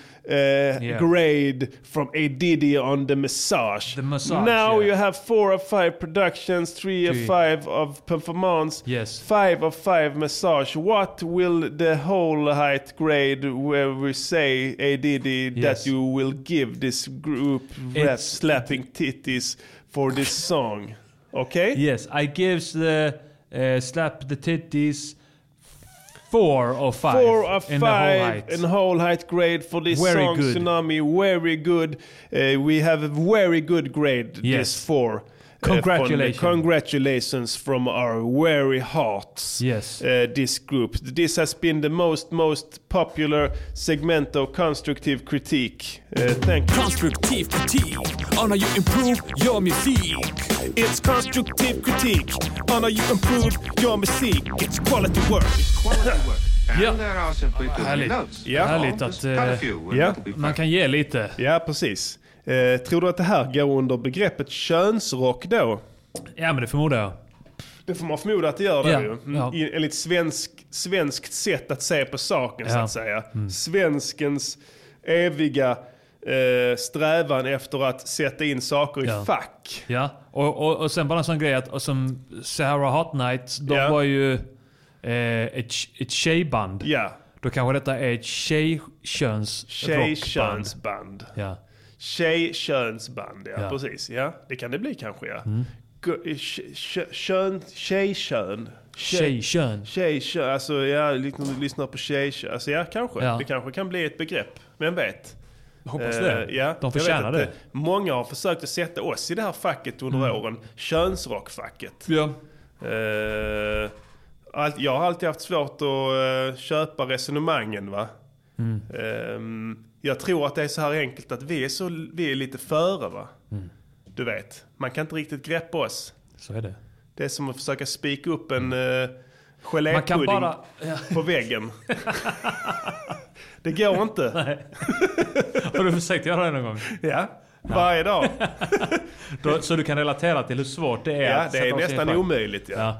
grade from A Diddy on the massage. The massage, Now yeah. you have four or five productions, three or Three. five of performance, Yes. five of five massage. What will the whole height grade where we say A Diddy Yes. that you will give this group rap slapping titties for this song? Okay? Yes, I gives the uh, slap the titties four or five. Four or in the whole five height. in whole height grade for this Very song, good. Tsunami. Very good. Uh, we have a very good grade. Yes. This four. Congratulations. from congratulations from our very hearts. Yes. Uh, this group. This has been the most most popular segment of constructive critique. Uh, thank you. Constructive critique on how you improve your music. It's constructive critique on how you improve your music. It's quality work. Quality work. Ja. Härligt. Ja. Härligt att eh, Ja. man kan ge lite. Ja, precis. Eh, tror du att det här går under begreppet könsrock då? Ja men det förmodar jag. Det får man förmoda att det gör det Ja, ju. Mm. ja. I- Enligt svensk, svenskt sätt att se på saken så Ja. Mm. att säga. Svenskens eviga eh, strävan efter att sätta in saker i Ja. fack. Ja, och, och, och sen bara en sån grej att och som Sahara Hot Nights, de Ja. var ju eh, ett, ett tjejband. Ja. Då kanske detta är ett tjejköns rockband. Tjejkönsband. Ja. Tjejkönsband, ja, Ja. precis. Ja, det kan det bli kanske ja. Mm. Kön, tjejkön. Tjej- Tjejkön. Tjejkön, alltså ja, liksom, lyssnar på tjejkön. Alltså ja, kanske. Ja. Det kanske kan bli ett begrepp. Vem vet? Hoppas Eh, det. ja, De förtjänar det. Många har försökt att sätta oss i det här facket under Mm. åren. Könsrockfacket. Ja. Eh, allt, jag har alltid haft svårt att eh, köpa resonemangen. va. Mm. Ehm, jag tror att det är så här enkelt att vi är, så, vi är lite före. va. Mm. Du vet, man kan inte riktigt greppa oss. Så är det. Det är som att försöka spika upp en uh, gelépudding bara... Ja. på väggen. det går inte. Har du försökt göra det någon gång? Ja, varje dag. Så du kan relatera till hur svårt det är Ja, att det sätta är nästan omöjligt. Ja. Eh,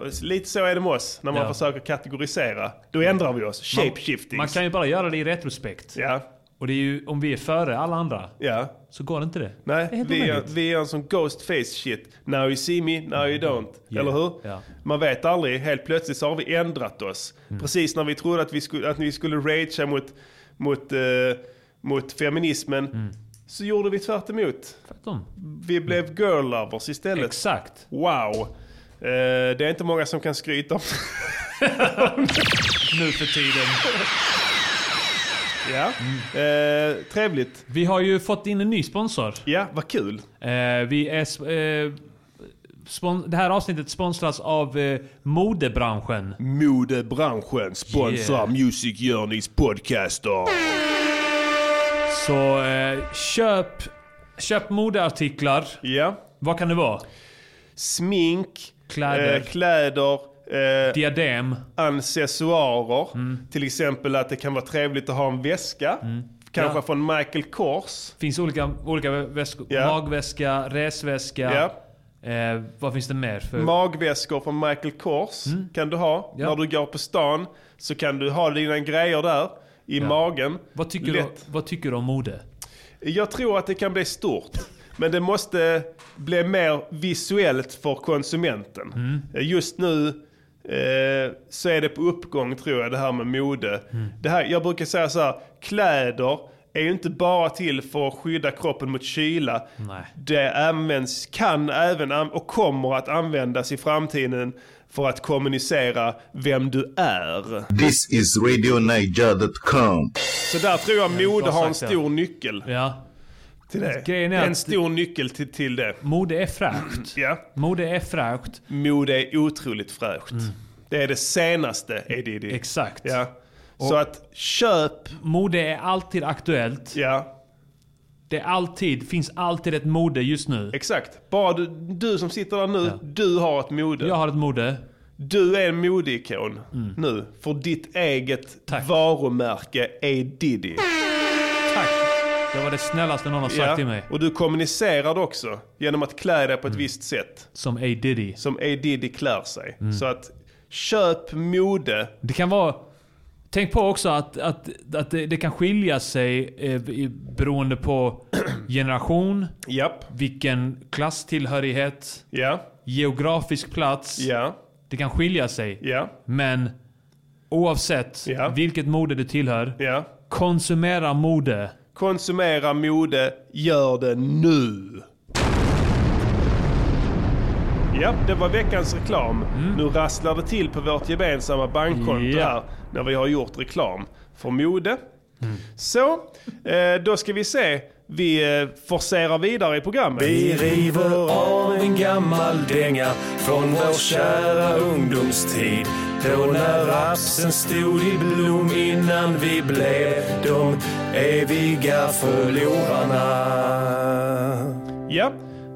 och lite så är det med oss när man Ja. försöker kategorisera. Då ändrar vi oss. Man- Shapeshifting. Man kan ju bara göra det i retrospekt. Ja. Och det är ju, om vi är före alla andra, Ja. så går det inte det. Nej, Det vi, omöjligt. vi är en sån ghost face shit. Now you see me, now you don't. Yeah. Eller hur? Ja. Man vet aldrig. Helt plötsligt så har vi ändrat oss. Mm. Precis när vi trodde att vi skulle, att vi skulle ragea mot, mot, eh, mot feminismen. Mm. Så gjorde vi tvärt emot. Tvärtom. Vi blev girl lovers istället. Exakt. Wow. Eh, det är inte många som kan skryta om Nu för tiden. Ja, eh, trevligt. Vi har ju fått in en ny sponsor. Ja, vad kul. Eh, vi är... sp- Eh, spon- det här avsnittet sponsras av eh, modebranschen. Modebranschen sponsrar Yeah. Music Journeys podcaster. Så eh, köp, köp modeartiklar. Ja. Vad kan det vara? Smink, Kläder. eh, kläder eh, Diadem. accessoarer. Mm. Till exempel att det kan vara trevligt att ha en väska. Kanske Ja. från Michael Kors. finns olika, olika väskor. Ja. Magväska, resväska. Ja. Eh, vad finns det mer för? Magväskor från Michael Kors kan du ha. Mm. Ja. När du går på stan så kan du ha dina grejer där i Ja. magen. vad, tycker du, vad tycker du om mode? Jag tror att det kan bli stort. Men det måste bli mer visuellt för konsumenten. Mm. Just nu eh, så är det på uppgång tror jag det här med mode. Mm. Det här, jag brukar säga så här, kläder är ju inte bara till för att skydda kroppen mot kyla. Nej. Det används, kan även och kommer att användas i framtiden för att kommunicera vem du är. This is RadioNiger.com. Så där tror jag Ja, mode har en stor nyckel. Ja. Till det. Grejen är en stor nyckel till, till det. Mode är fräscht. Ja. Mode är fräscht. Mode är otroligt fräscht. Det är det senaste Edidi. Exakt. Ja. Och- Så att köp, Mode är alltid aktuellt. ja Det är alltid, finns alltid ett mode just nu. exakt. Bara du, du som sitter där nu, du har ett mode. Jag har ett mode. Du är en modeikon nu. För ditt eget varumärke är Diddy. Tack. Det var det snällaste någon har sagt till mig. Och du kommunicerar det också genom att klä dig på ett visst sätt. Som A Diddy. Som A Diddy klär sig. Så att köp mode. Det kan vara Tänk på också att, att, att det, det kan skilja sig eh, beroende på generation, vilken klasstillhörighet, geografisk plats. Det kan skilja sig. Men oavsett vilket mode du tillhör, konsumera mode. Konsumera mode, gör det nu. Ja, det var veckans reklam. Nu rasslar det till på vårt gemensamma bankkonto Ja. här när vi har gjort reklam för mode. Så, eh, då ska vi se. Vi eh, forcerar vidare i programmet. Vi river av en gammal dänga från vår kära ungdomstid. Då när rapsen stod i blom innan vi blev de eviga förlorarna. Ja,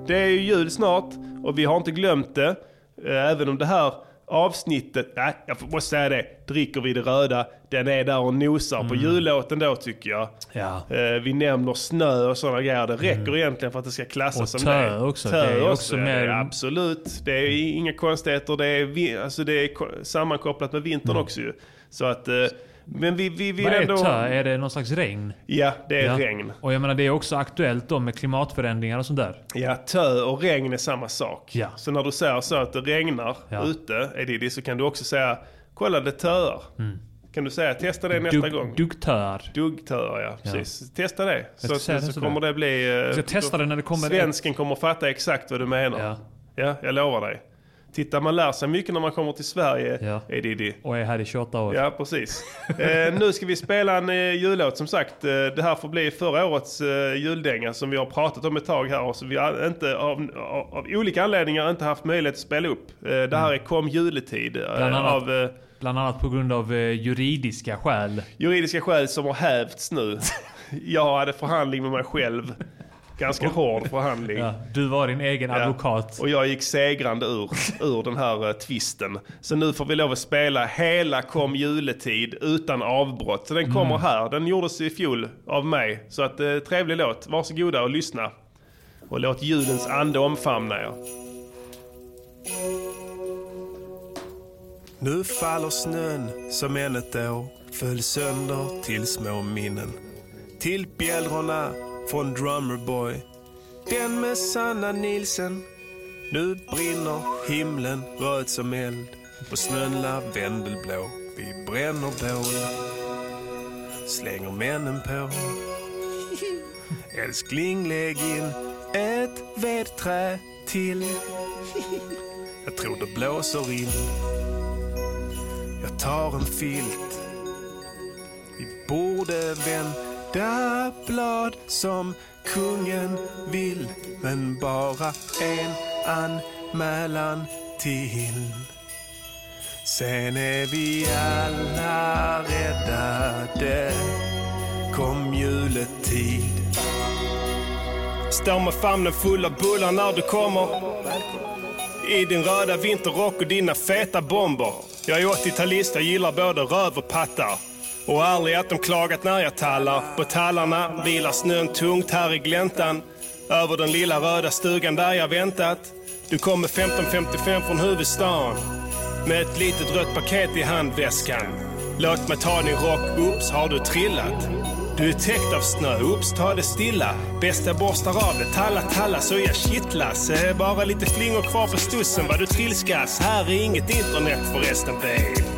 det är ju jul snart och vi har inte glömt det. Eh, även om det här avsnittet, nej jag måste säga det, dricker vi det röda, den är där och nosar på jullåten då tycker jag. Ja. Eh, Vi nämner snö och sådana grejer, det räcker egentligen för att det ska klassas Och som tö det. också, Tö det är också, också ja, mer- Absolut, det är inga konstigheter, det är, alltså det är ko- sammankopplat med vintern Mm. också ju. Så att, eh, men vi, vi vill Vad är ändå... tö? Är det någon slags regn? Ja, det är regn. Och jag menar det är också aktuellt då med klimatförändringar och sånt där. Ja, tö och regn är samma sak. Ja. Så när du säger så att det regnar Ja. ute, Edidi, så kan du också säga kolla det töar. Kan du säga testa det nästa Mm. Dugg- gång? Duggtöar. Duggtöar, ja. Ja. Precis. Testa det. Så, så, det så kommer det bli... eh, Jag ska testa det när det kommer Svensken kommer fatta exakt vad du menar. Ja. Ja, jag lovar dig. Titta, man lär sig mycket när man kommer till Sverige, Ja. Edidi. Och är här i 28 år. Ja, precis. eh, nu ska vi spela en eh, jullåt som sagt. Eh, det här får bli förra årets eh, juldänga som vi har pratat om ett tag här och som vi har inte, av, av, av olika anledningar inte haft möjlighet att spela upp. Eh, det här är Kom juletid. eh, Bland annat, av eh, bland annat på grund av eh, juridiska skäl. juridiska skäl som har hävts nu. Jag hade förhandling med mig själv. Ganska hård förhandling. Ja, du var din egen Ja. advokat. Och jag gick segrande ur, ur den här uh, tvisten. Så nu får vi lov att spela hela Kom juletid utan avbrott. Så den kommer Mm. här. Den gjordes i fjol av mig. Så att, uh, trevlig låt. Varsågoda och lyssna. Och låt julens ande omfamna er. Nu faller snön som än ett år föll sönder till små minnen. Till bjällrorna från Drummerboy, den med Sanna Nilsen. Nu brinner himlen röd som eld och snön lavendelblå. Vi bränner bål, slänger männen på. Älskling, lägg in ett vedträ till. Jag tror det blåser in. Jag tar en filt. Vi borde vända blad som kungen vill. Men bara en anmälan till. Sen är vi alla räddade. Kom juletid. Står med famnen full av bullar när du kommer. I din röda vinterrock och dina feta bomber. Jag är 80-talist, jag gillar både röv och pattar. Och aldrig att de klagat när jag tallar. På tallarna vilar snön tungt här i gläntan. Över den lilla röda stugan där jag väntat. Du kommer 15.55 från huvudstaden. Med ett litet rött paket i handväskan. Låt mig ta din rock, oops har du trillat? Du är täckt av snö, oops ta det stilla. Bästa borstar av det, talla talla så jag kittlas. Bara lite flingor kvar på stussen vad du trilskas. Här är inget internet förresten babe.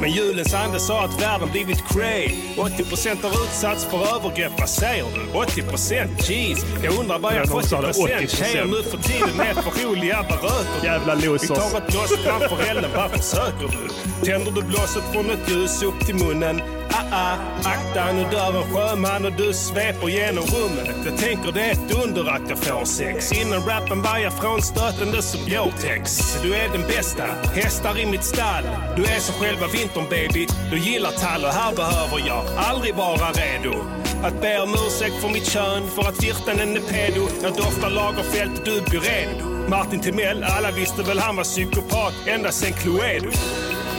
Men julens ande sa att världen blivit cray 80% har utsatts för övergrepp, vad säger du? 80% jeez, jag undrar vad jag Ja, de fått sa det, 80%. 80%. Tjejer nu för tiden är för roliga, vad röker du? Jävla losers. Vi tar ett blås framför elden, vad försöker du? Tänder du blåset från ett ljus upp till munnen? Ah, ah, akta nu dör en sjöman och du sveper genom rummet. Jag tänker det är ett under att jag får sex. Innan rappen varje frånstötande som Gore-Tex. Du är den bästa, hästar i mitt stall. Du är som själva vintern baby. Du gillar tall och här behöver jag aldrig vara redo. Att be om ursäkt för mitt kön, för att virtanen är pedo. Jag doftar Lagerfeld, du blir redo. Martin Timell, alla visste väl han var psykopat ända sen Cluedo.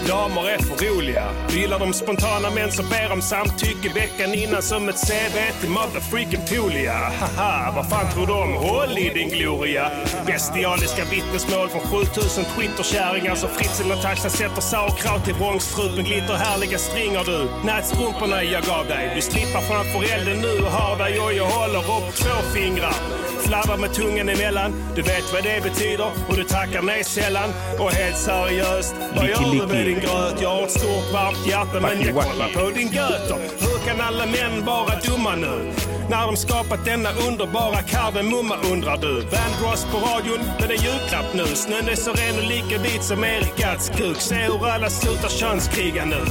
Damer är för roliga. Gillar de spontana män som ber om samtycke veckan innan som ett CV till motherfreaking Polia. Haha, vad fan tror du om? Håll i din gloria. Bestialiska vittnesmål från 7000 twitterkärringar som Fritzl Natasha sätter sauerkraut till vrångstrupen. Glitterhärliga stringer du. Nätstrumporna jag gav dig. Du slippar framför elden nu och har dig och jag håller upp två fingrar. Fladdrar med tungan emellan. Du vet vad det betyder och du tackar nej sällan. Och helt seriöst, vad gör du med din gröt? Jag har ett stort varmt hjärta men jag kollar på din göter. Hur kan alla män vara dumma nu? När de skapat denna underbara kardemumma undrar du. Van Ross på radion med en julklapp nu. Snön är så ren och lika vit som Erik Gatts kuk. Se hur alla slutar könskriga nu.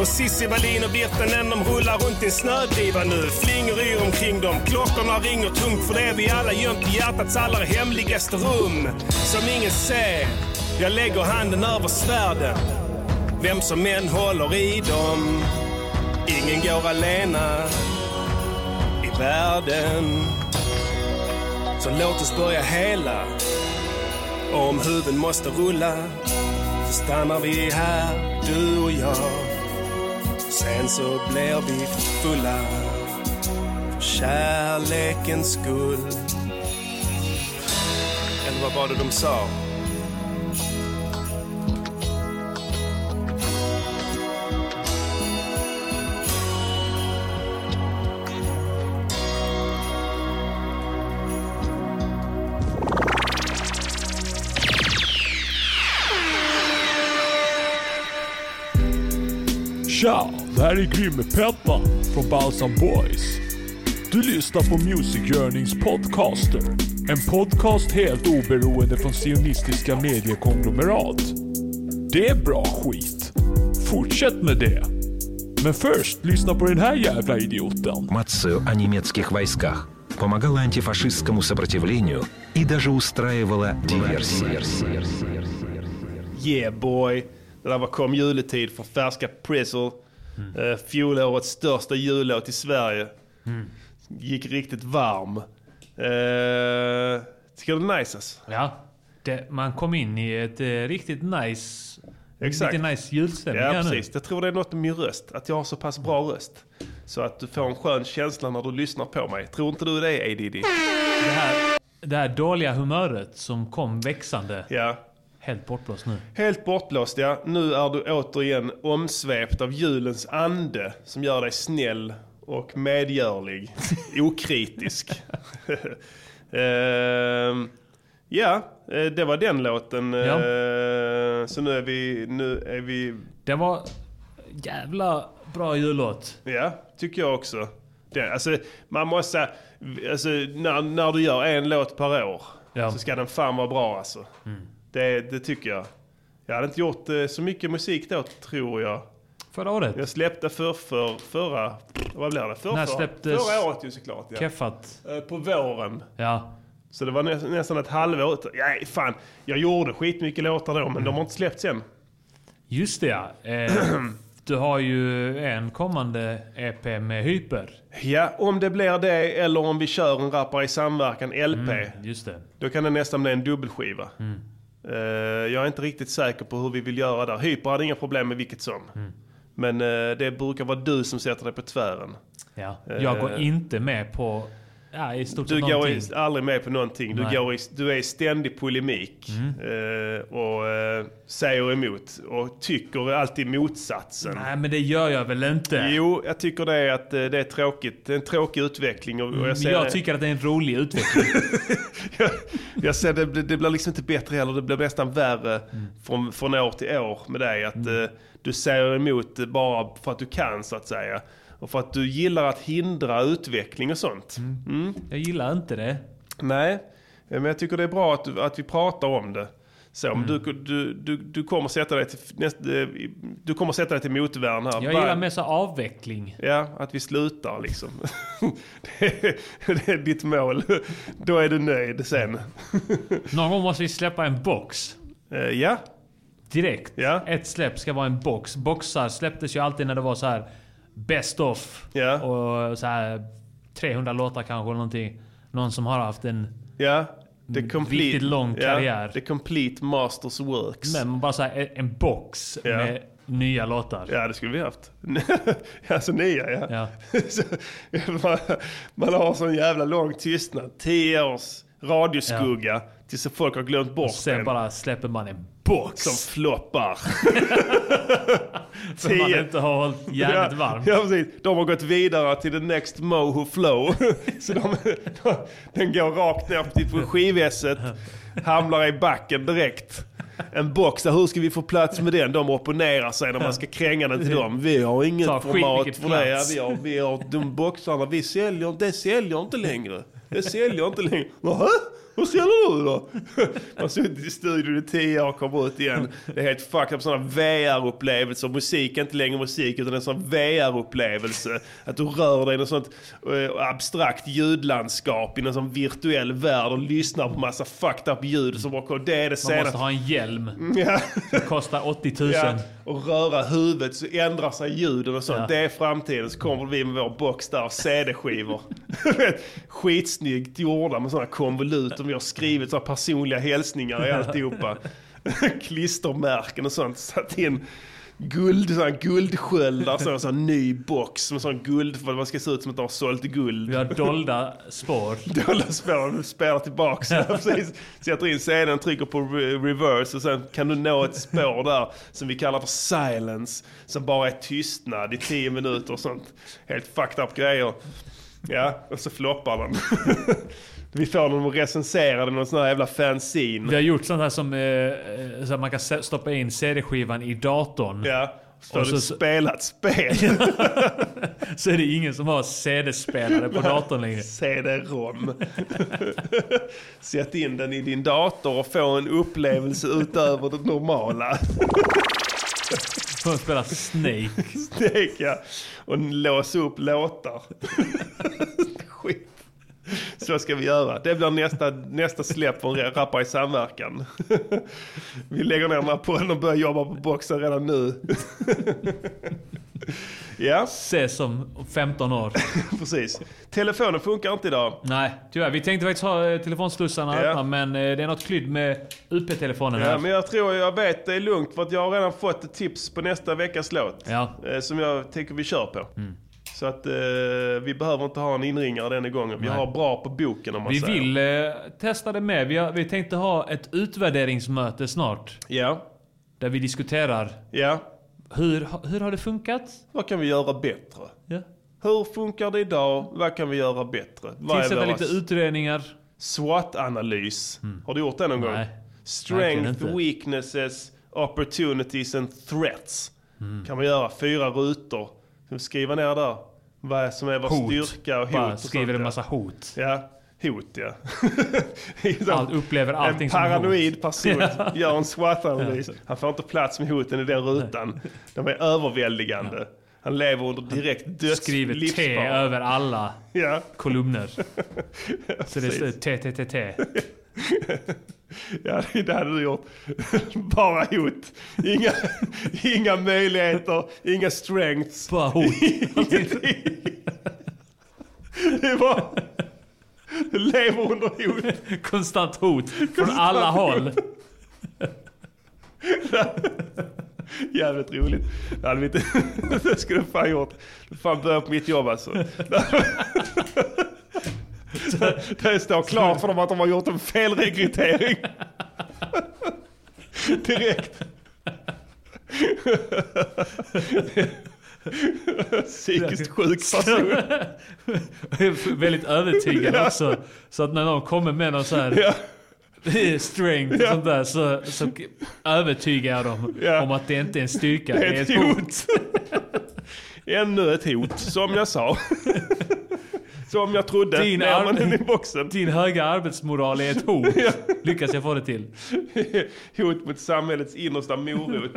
Och Cissi Wallin och Virtanen de rullar runt i en snödriva nu. Flingor yr omkring dem. Klockorna ringer tungt för det är vi alla gömt i hjärtats allra hemligaste rum. Som ingen ser. Jag lägger handen över svärden. Vem som än håller i dem. Ingen går alena i världen. Så låt oss börja hela. Och om huvuden måste rulla så stannar vi här, du och jag. Sen så blir vi fulla för kärlekens skull. Eller vad var det de sa? Tja, det här är Grimme Peppa från Balsam Boys. Du lyssnar på Music Yearnings podcaster. En podcast helt oberoende från sionistiska mediekonglomerat. Det är bra skit. Fortsätt med det. Men först, lyssna på den här jävla idioten. информацию о немецких войсках, помогала антифашистскому сопротивлению и даже устраивала диверсии. Yeah boy. Det där var kom juletid för färska Prizzle. Mm. fjolårets största jullåt i Sverige. Mm. Gick riktigt varm. Uh, tycker du det är nice alltså? Ja. Det, man kom in i ett eh, riktigt nice... Exakt. Lite nice julstämning Ja här nu. precis. Jag tror det är något med min röst. Att jag har så pass bra röst. Så att du får en skön känsla när du lyssnar på mig. Tror inte du det ADD? Det här, det här dåliga humöret som kom växande. Ja. Helt bortblåst nu. Helt bortblåst ja. Nu är du återigen omsvept av julens ande som gör dig snäll och medgörlig. Okritisk. Ehm, ja, eh, det var den låten. Ja. Eh, Så nu är vi... Nu är vi... Det var jävla bra jullåt. Ja, tycker jag också. Det, alltså, man måste alltså, när, när du gör en låt per år så ska den fan vara bra alltså. Mm. Det, det tycker jag. Jag hade inte gjort eh, så mycket musik då tror jag. Förra året? Jag släppte för, för förra, vad blir det? För, När släpptes förra året ju såklart. Ja. Keffat? Eh, På våren. Ja. Så det var nä, nästan ett halvår. Nej fan, jag gjorde skitmycket låtar då men de har inte släppts än. Just det ja. Eh, du har ju en kommande EP med Hyper. Ja, om det blir det eller om vi kör en rappare i samverkan LP. Mm, just det. Då kan det nästan bli en dubbelskiva. Mm. Eh, jag är inte riktigt säker på hur vi vill göra där. Hyper hade inga problem med vilket som. Mm. Men eh, det brukar vara du som sätter dig på tvären. Ja. Jag går Eh, inte med på ja, i stort Du går någonting. i, aldrig med på någonting. Du, Nej. går i, du är i ständig polemik. Mm. eh, och eh, säger emot. Och tycker alltid motsatsen. Nej men det gör jag väl inte? Jo, jag tycker det är att eh, det är tråkigt. Det är en tråkig utveckling. Och, och Mm, jag, ser jag det- tycker att det är en rolig utveckling. jag ser det, det blir liksom inte bättre heller. Det blir nästan värre Mm. från, från år till år med dig. Att eh, du säger emot bara för att du kan så att säga. Och för att du gillar att hindra utveckling och sånt. Mm. Jag gillar inte det. Nej, eh, men jag tycker det är bra att, du, att vi pratar om det. Så, Mm. du, du, du, du kommer sätta dig till, näst, eh, du kommer sätta dig till motvärn här. Jag gillar mer så avveckling. Ja, att vi slutar liksom. det, är, det är ditt mål. Då är du nöjd sen. Någon gång måste vi släppa en box. ja. Direkt. Ett släpp ska vara en box. Boxar släpptes ju alltid när det var så här best of. Och så här 300 låtar kanske eller någonting. Någon som har haft en... Ja. The complete, riktigt lång ja, karriär. the complete masters works. Men bara så här, en box Ja. med nya låtar. Ja, det skulle vi haft. alltså nya ja. Ja. Man, man har sån jävla lång tystnad. Tio års radioskugga tills folk har glömt bort sen den. bara släpper man en box. Som floppar. Som man inte har hållit järnet ja, varmt. Ja, precis. De har gått vidare till the next Moho Flow. Så de, de, den går rakt ner till på skivesset, hamnar i backen direkt. En box, där, hur ska vi få plats med den? De opponerar sig när man ska kränga den till dem. Vi har inget format för det. Ja, vi, har, vi har de boxarna, vi säljer, det säljer inte längre. Det säljer inte längre. Nähä? Vad säljer du då? Man har suttit i studion i tio år och kommer ut igen. Det är helt fucked up sådana VR-upplevelser. Musik är inte längre musik utan en sån VR-upplevelse. Att du rör dig i något sånt eh, abstrakt ljudlandskap i någon sån virtuell värld och lyssnar på massa fucked up ljud. Som bara, det är det Man måste ha en hjälm. Ja. Som kostar 80 000. Ja, och röra huvudet så ändrar sig ljuden och sånt. Ja. Det är framtiden. Så kommer vi med vår box där, CD-skivor. Skitsnyggt gjorda med sådana konvolut. Vi har skrivit sådana personliga hälsningar i alltihopa. Klistermärken och sånt. Satt in guld, sådana guldsköldar, sån, sån ny box med sån guld för att man ska se ut som att de har sålt guld. Vi har dolda spår. Dolda spår, du spelar tillbaks. Precis. Sätter in sedeln, trycker på re- reverse och sen kan du nå ett spår där som vi kallar för silence. Som bara är tystnad i tio minuter och sånt. Helt fucked up grejer. Ja, och så floppar den. Vi får dem att recensera den någon sån här jävla fanzine. Vi har gjort sånt här som eh, eh, så att man kan stoppa in CD-skivan i datorn. Ja, så har du spelat spel. Så är det ingen som har CD-spelare på datorn längre. CD-ROM. Sätt in den i din dator och få en upplevelse utöver det normala. Får man spela Snake. Snake ja. Och låsa upp låtar. Skit. Så ska vi göra. Det blir nästa, nästa släpp från Rappar i samverkan. Vi lägger ner den här podden och börjar jobba på boxen redan nu. Ja. Ses om 15 år. Precis. Telefonen funkar inte idag. Nej, tyvärr. Vi tänkte faktiskt ha eh, telefonslussarna Ja. öppna, men eh, det är något klydd med UP-telefonen Ja, här. men jag tror jag vet det är lugnt för att jag har redan fått ett tips på nästa veckas låt. Ja. Eh, Som jag tänker vi kör på. Mm. Så att eh, vi behöver inte ha en inringare denna gången. Vi Nej. har bra på boken om man Vi säger. vill eh, testa det med. Vi, har, vi tänkte ha ett utvärderingsmöte snart. Ja. Där vi diskuterar. Ja. Hur, hur har det funkat? Vad kan vi göra bättre? Ja. Hur funkar det idag? Vad kan vi göra bättre? Tillsätta lite utredningar. SWOT-analys. Har du gjort det någon gång? Nej. Verkligen Strength, weaknesses, opportunities and threats. Mm. Kan man göra fyra rutor. Vi skriva ner där vad är som är vår Hot. styrka och hot. Bara skriver en massa hot. Ja, hot ja. Allt upplever allting en som hot. paranoid person gör en SWOT-analys. Han får inte plats med hoten i den rutan. De är överväldigande. Han lever under direkt döds Skriver T över alla kolumner. Så det precis. står T, T, T, T. Ja, det hade du gjort. Bara hot. Inga, inga möjligheter, inga strengths. Bara hot. det var... Du lever under hot. Konstant hot från alla håll. Jävligt roligt. Det hade vi inte... Det skulle du fan gjort. Du fan börja på mitt jobb alltså. Det står klart för dem att de har gjort en felrekrytering. Direkt. Psykiskt sjuk person. Väldigt övertygad Ja. också. Så att när någon kommer med någon så här Ja. strength och Ja. sånt där så, så övertygar jag dem Ja. om att det inte är en styrka, Det är ett hot. Ännu ett hot, som jag sa. Som jag trodde. Din, när man är i ar- boxen. din höga arbetsmoral är ett hot. Ja. Lyckas jag få det till. Hot mot samhällets innersta morot.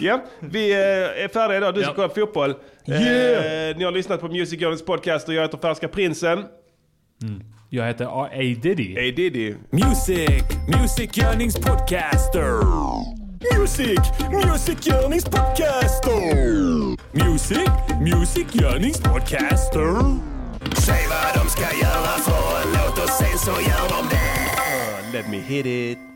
ja, vi eh, är färdiga idag. Du ska Ja. kolla fotboll. Yeah! Eh, ni har lyssnat på Music Journeys podcast och jag heter Färska Prinsen. Jag heter A. A. Diddy. A Diddy. Music, Music Yearnings Podcaster. Music, Music Yearnings Podcaster. Music, Music Yearnings Podcaster. Säg vad de ska göra för en låt och sen så gör de det. Let me hit it.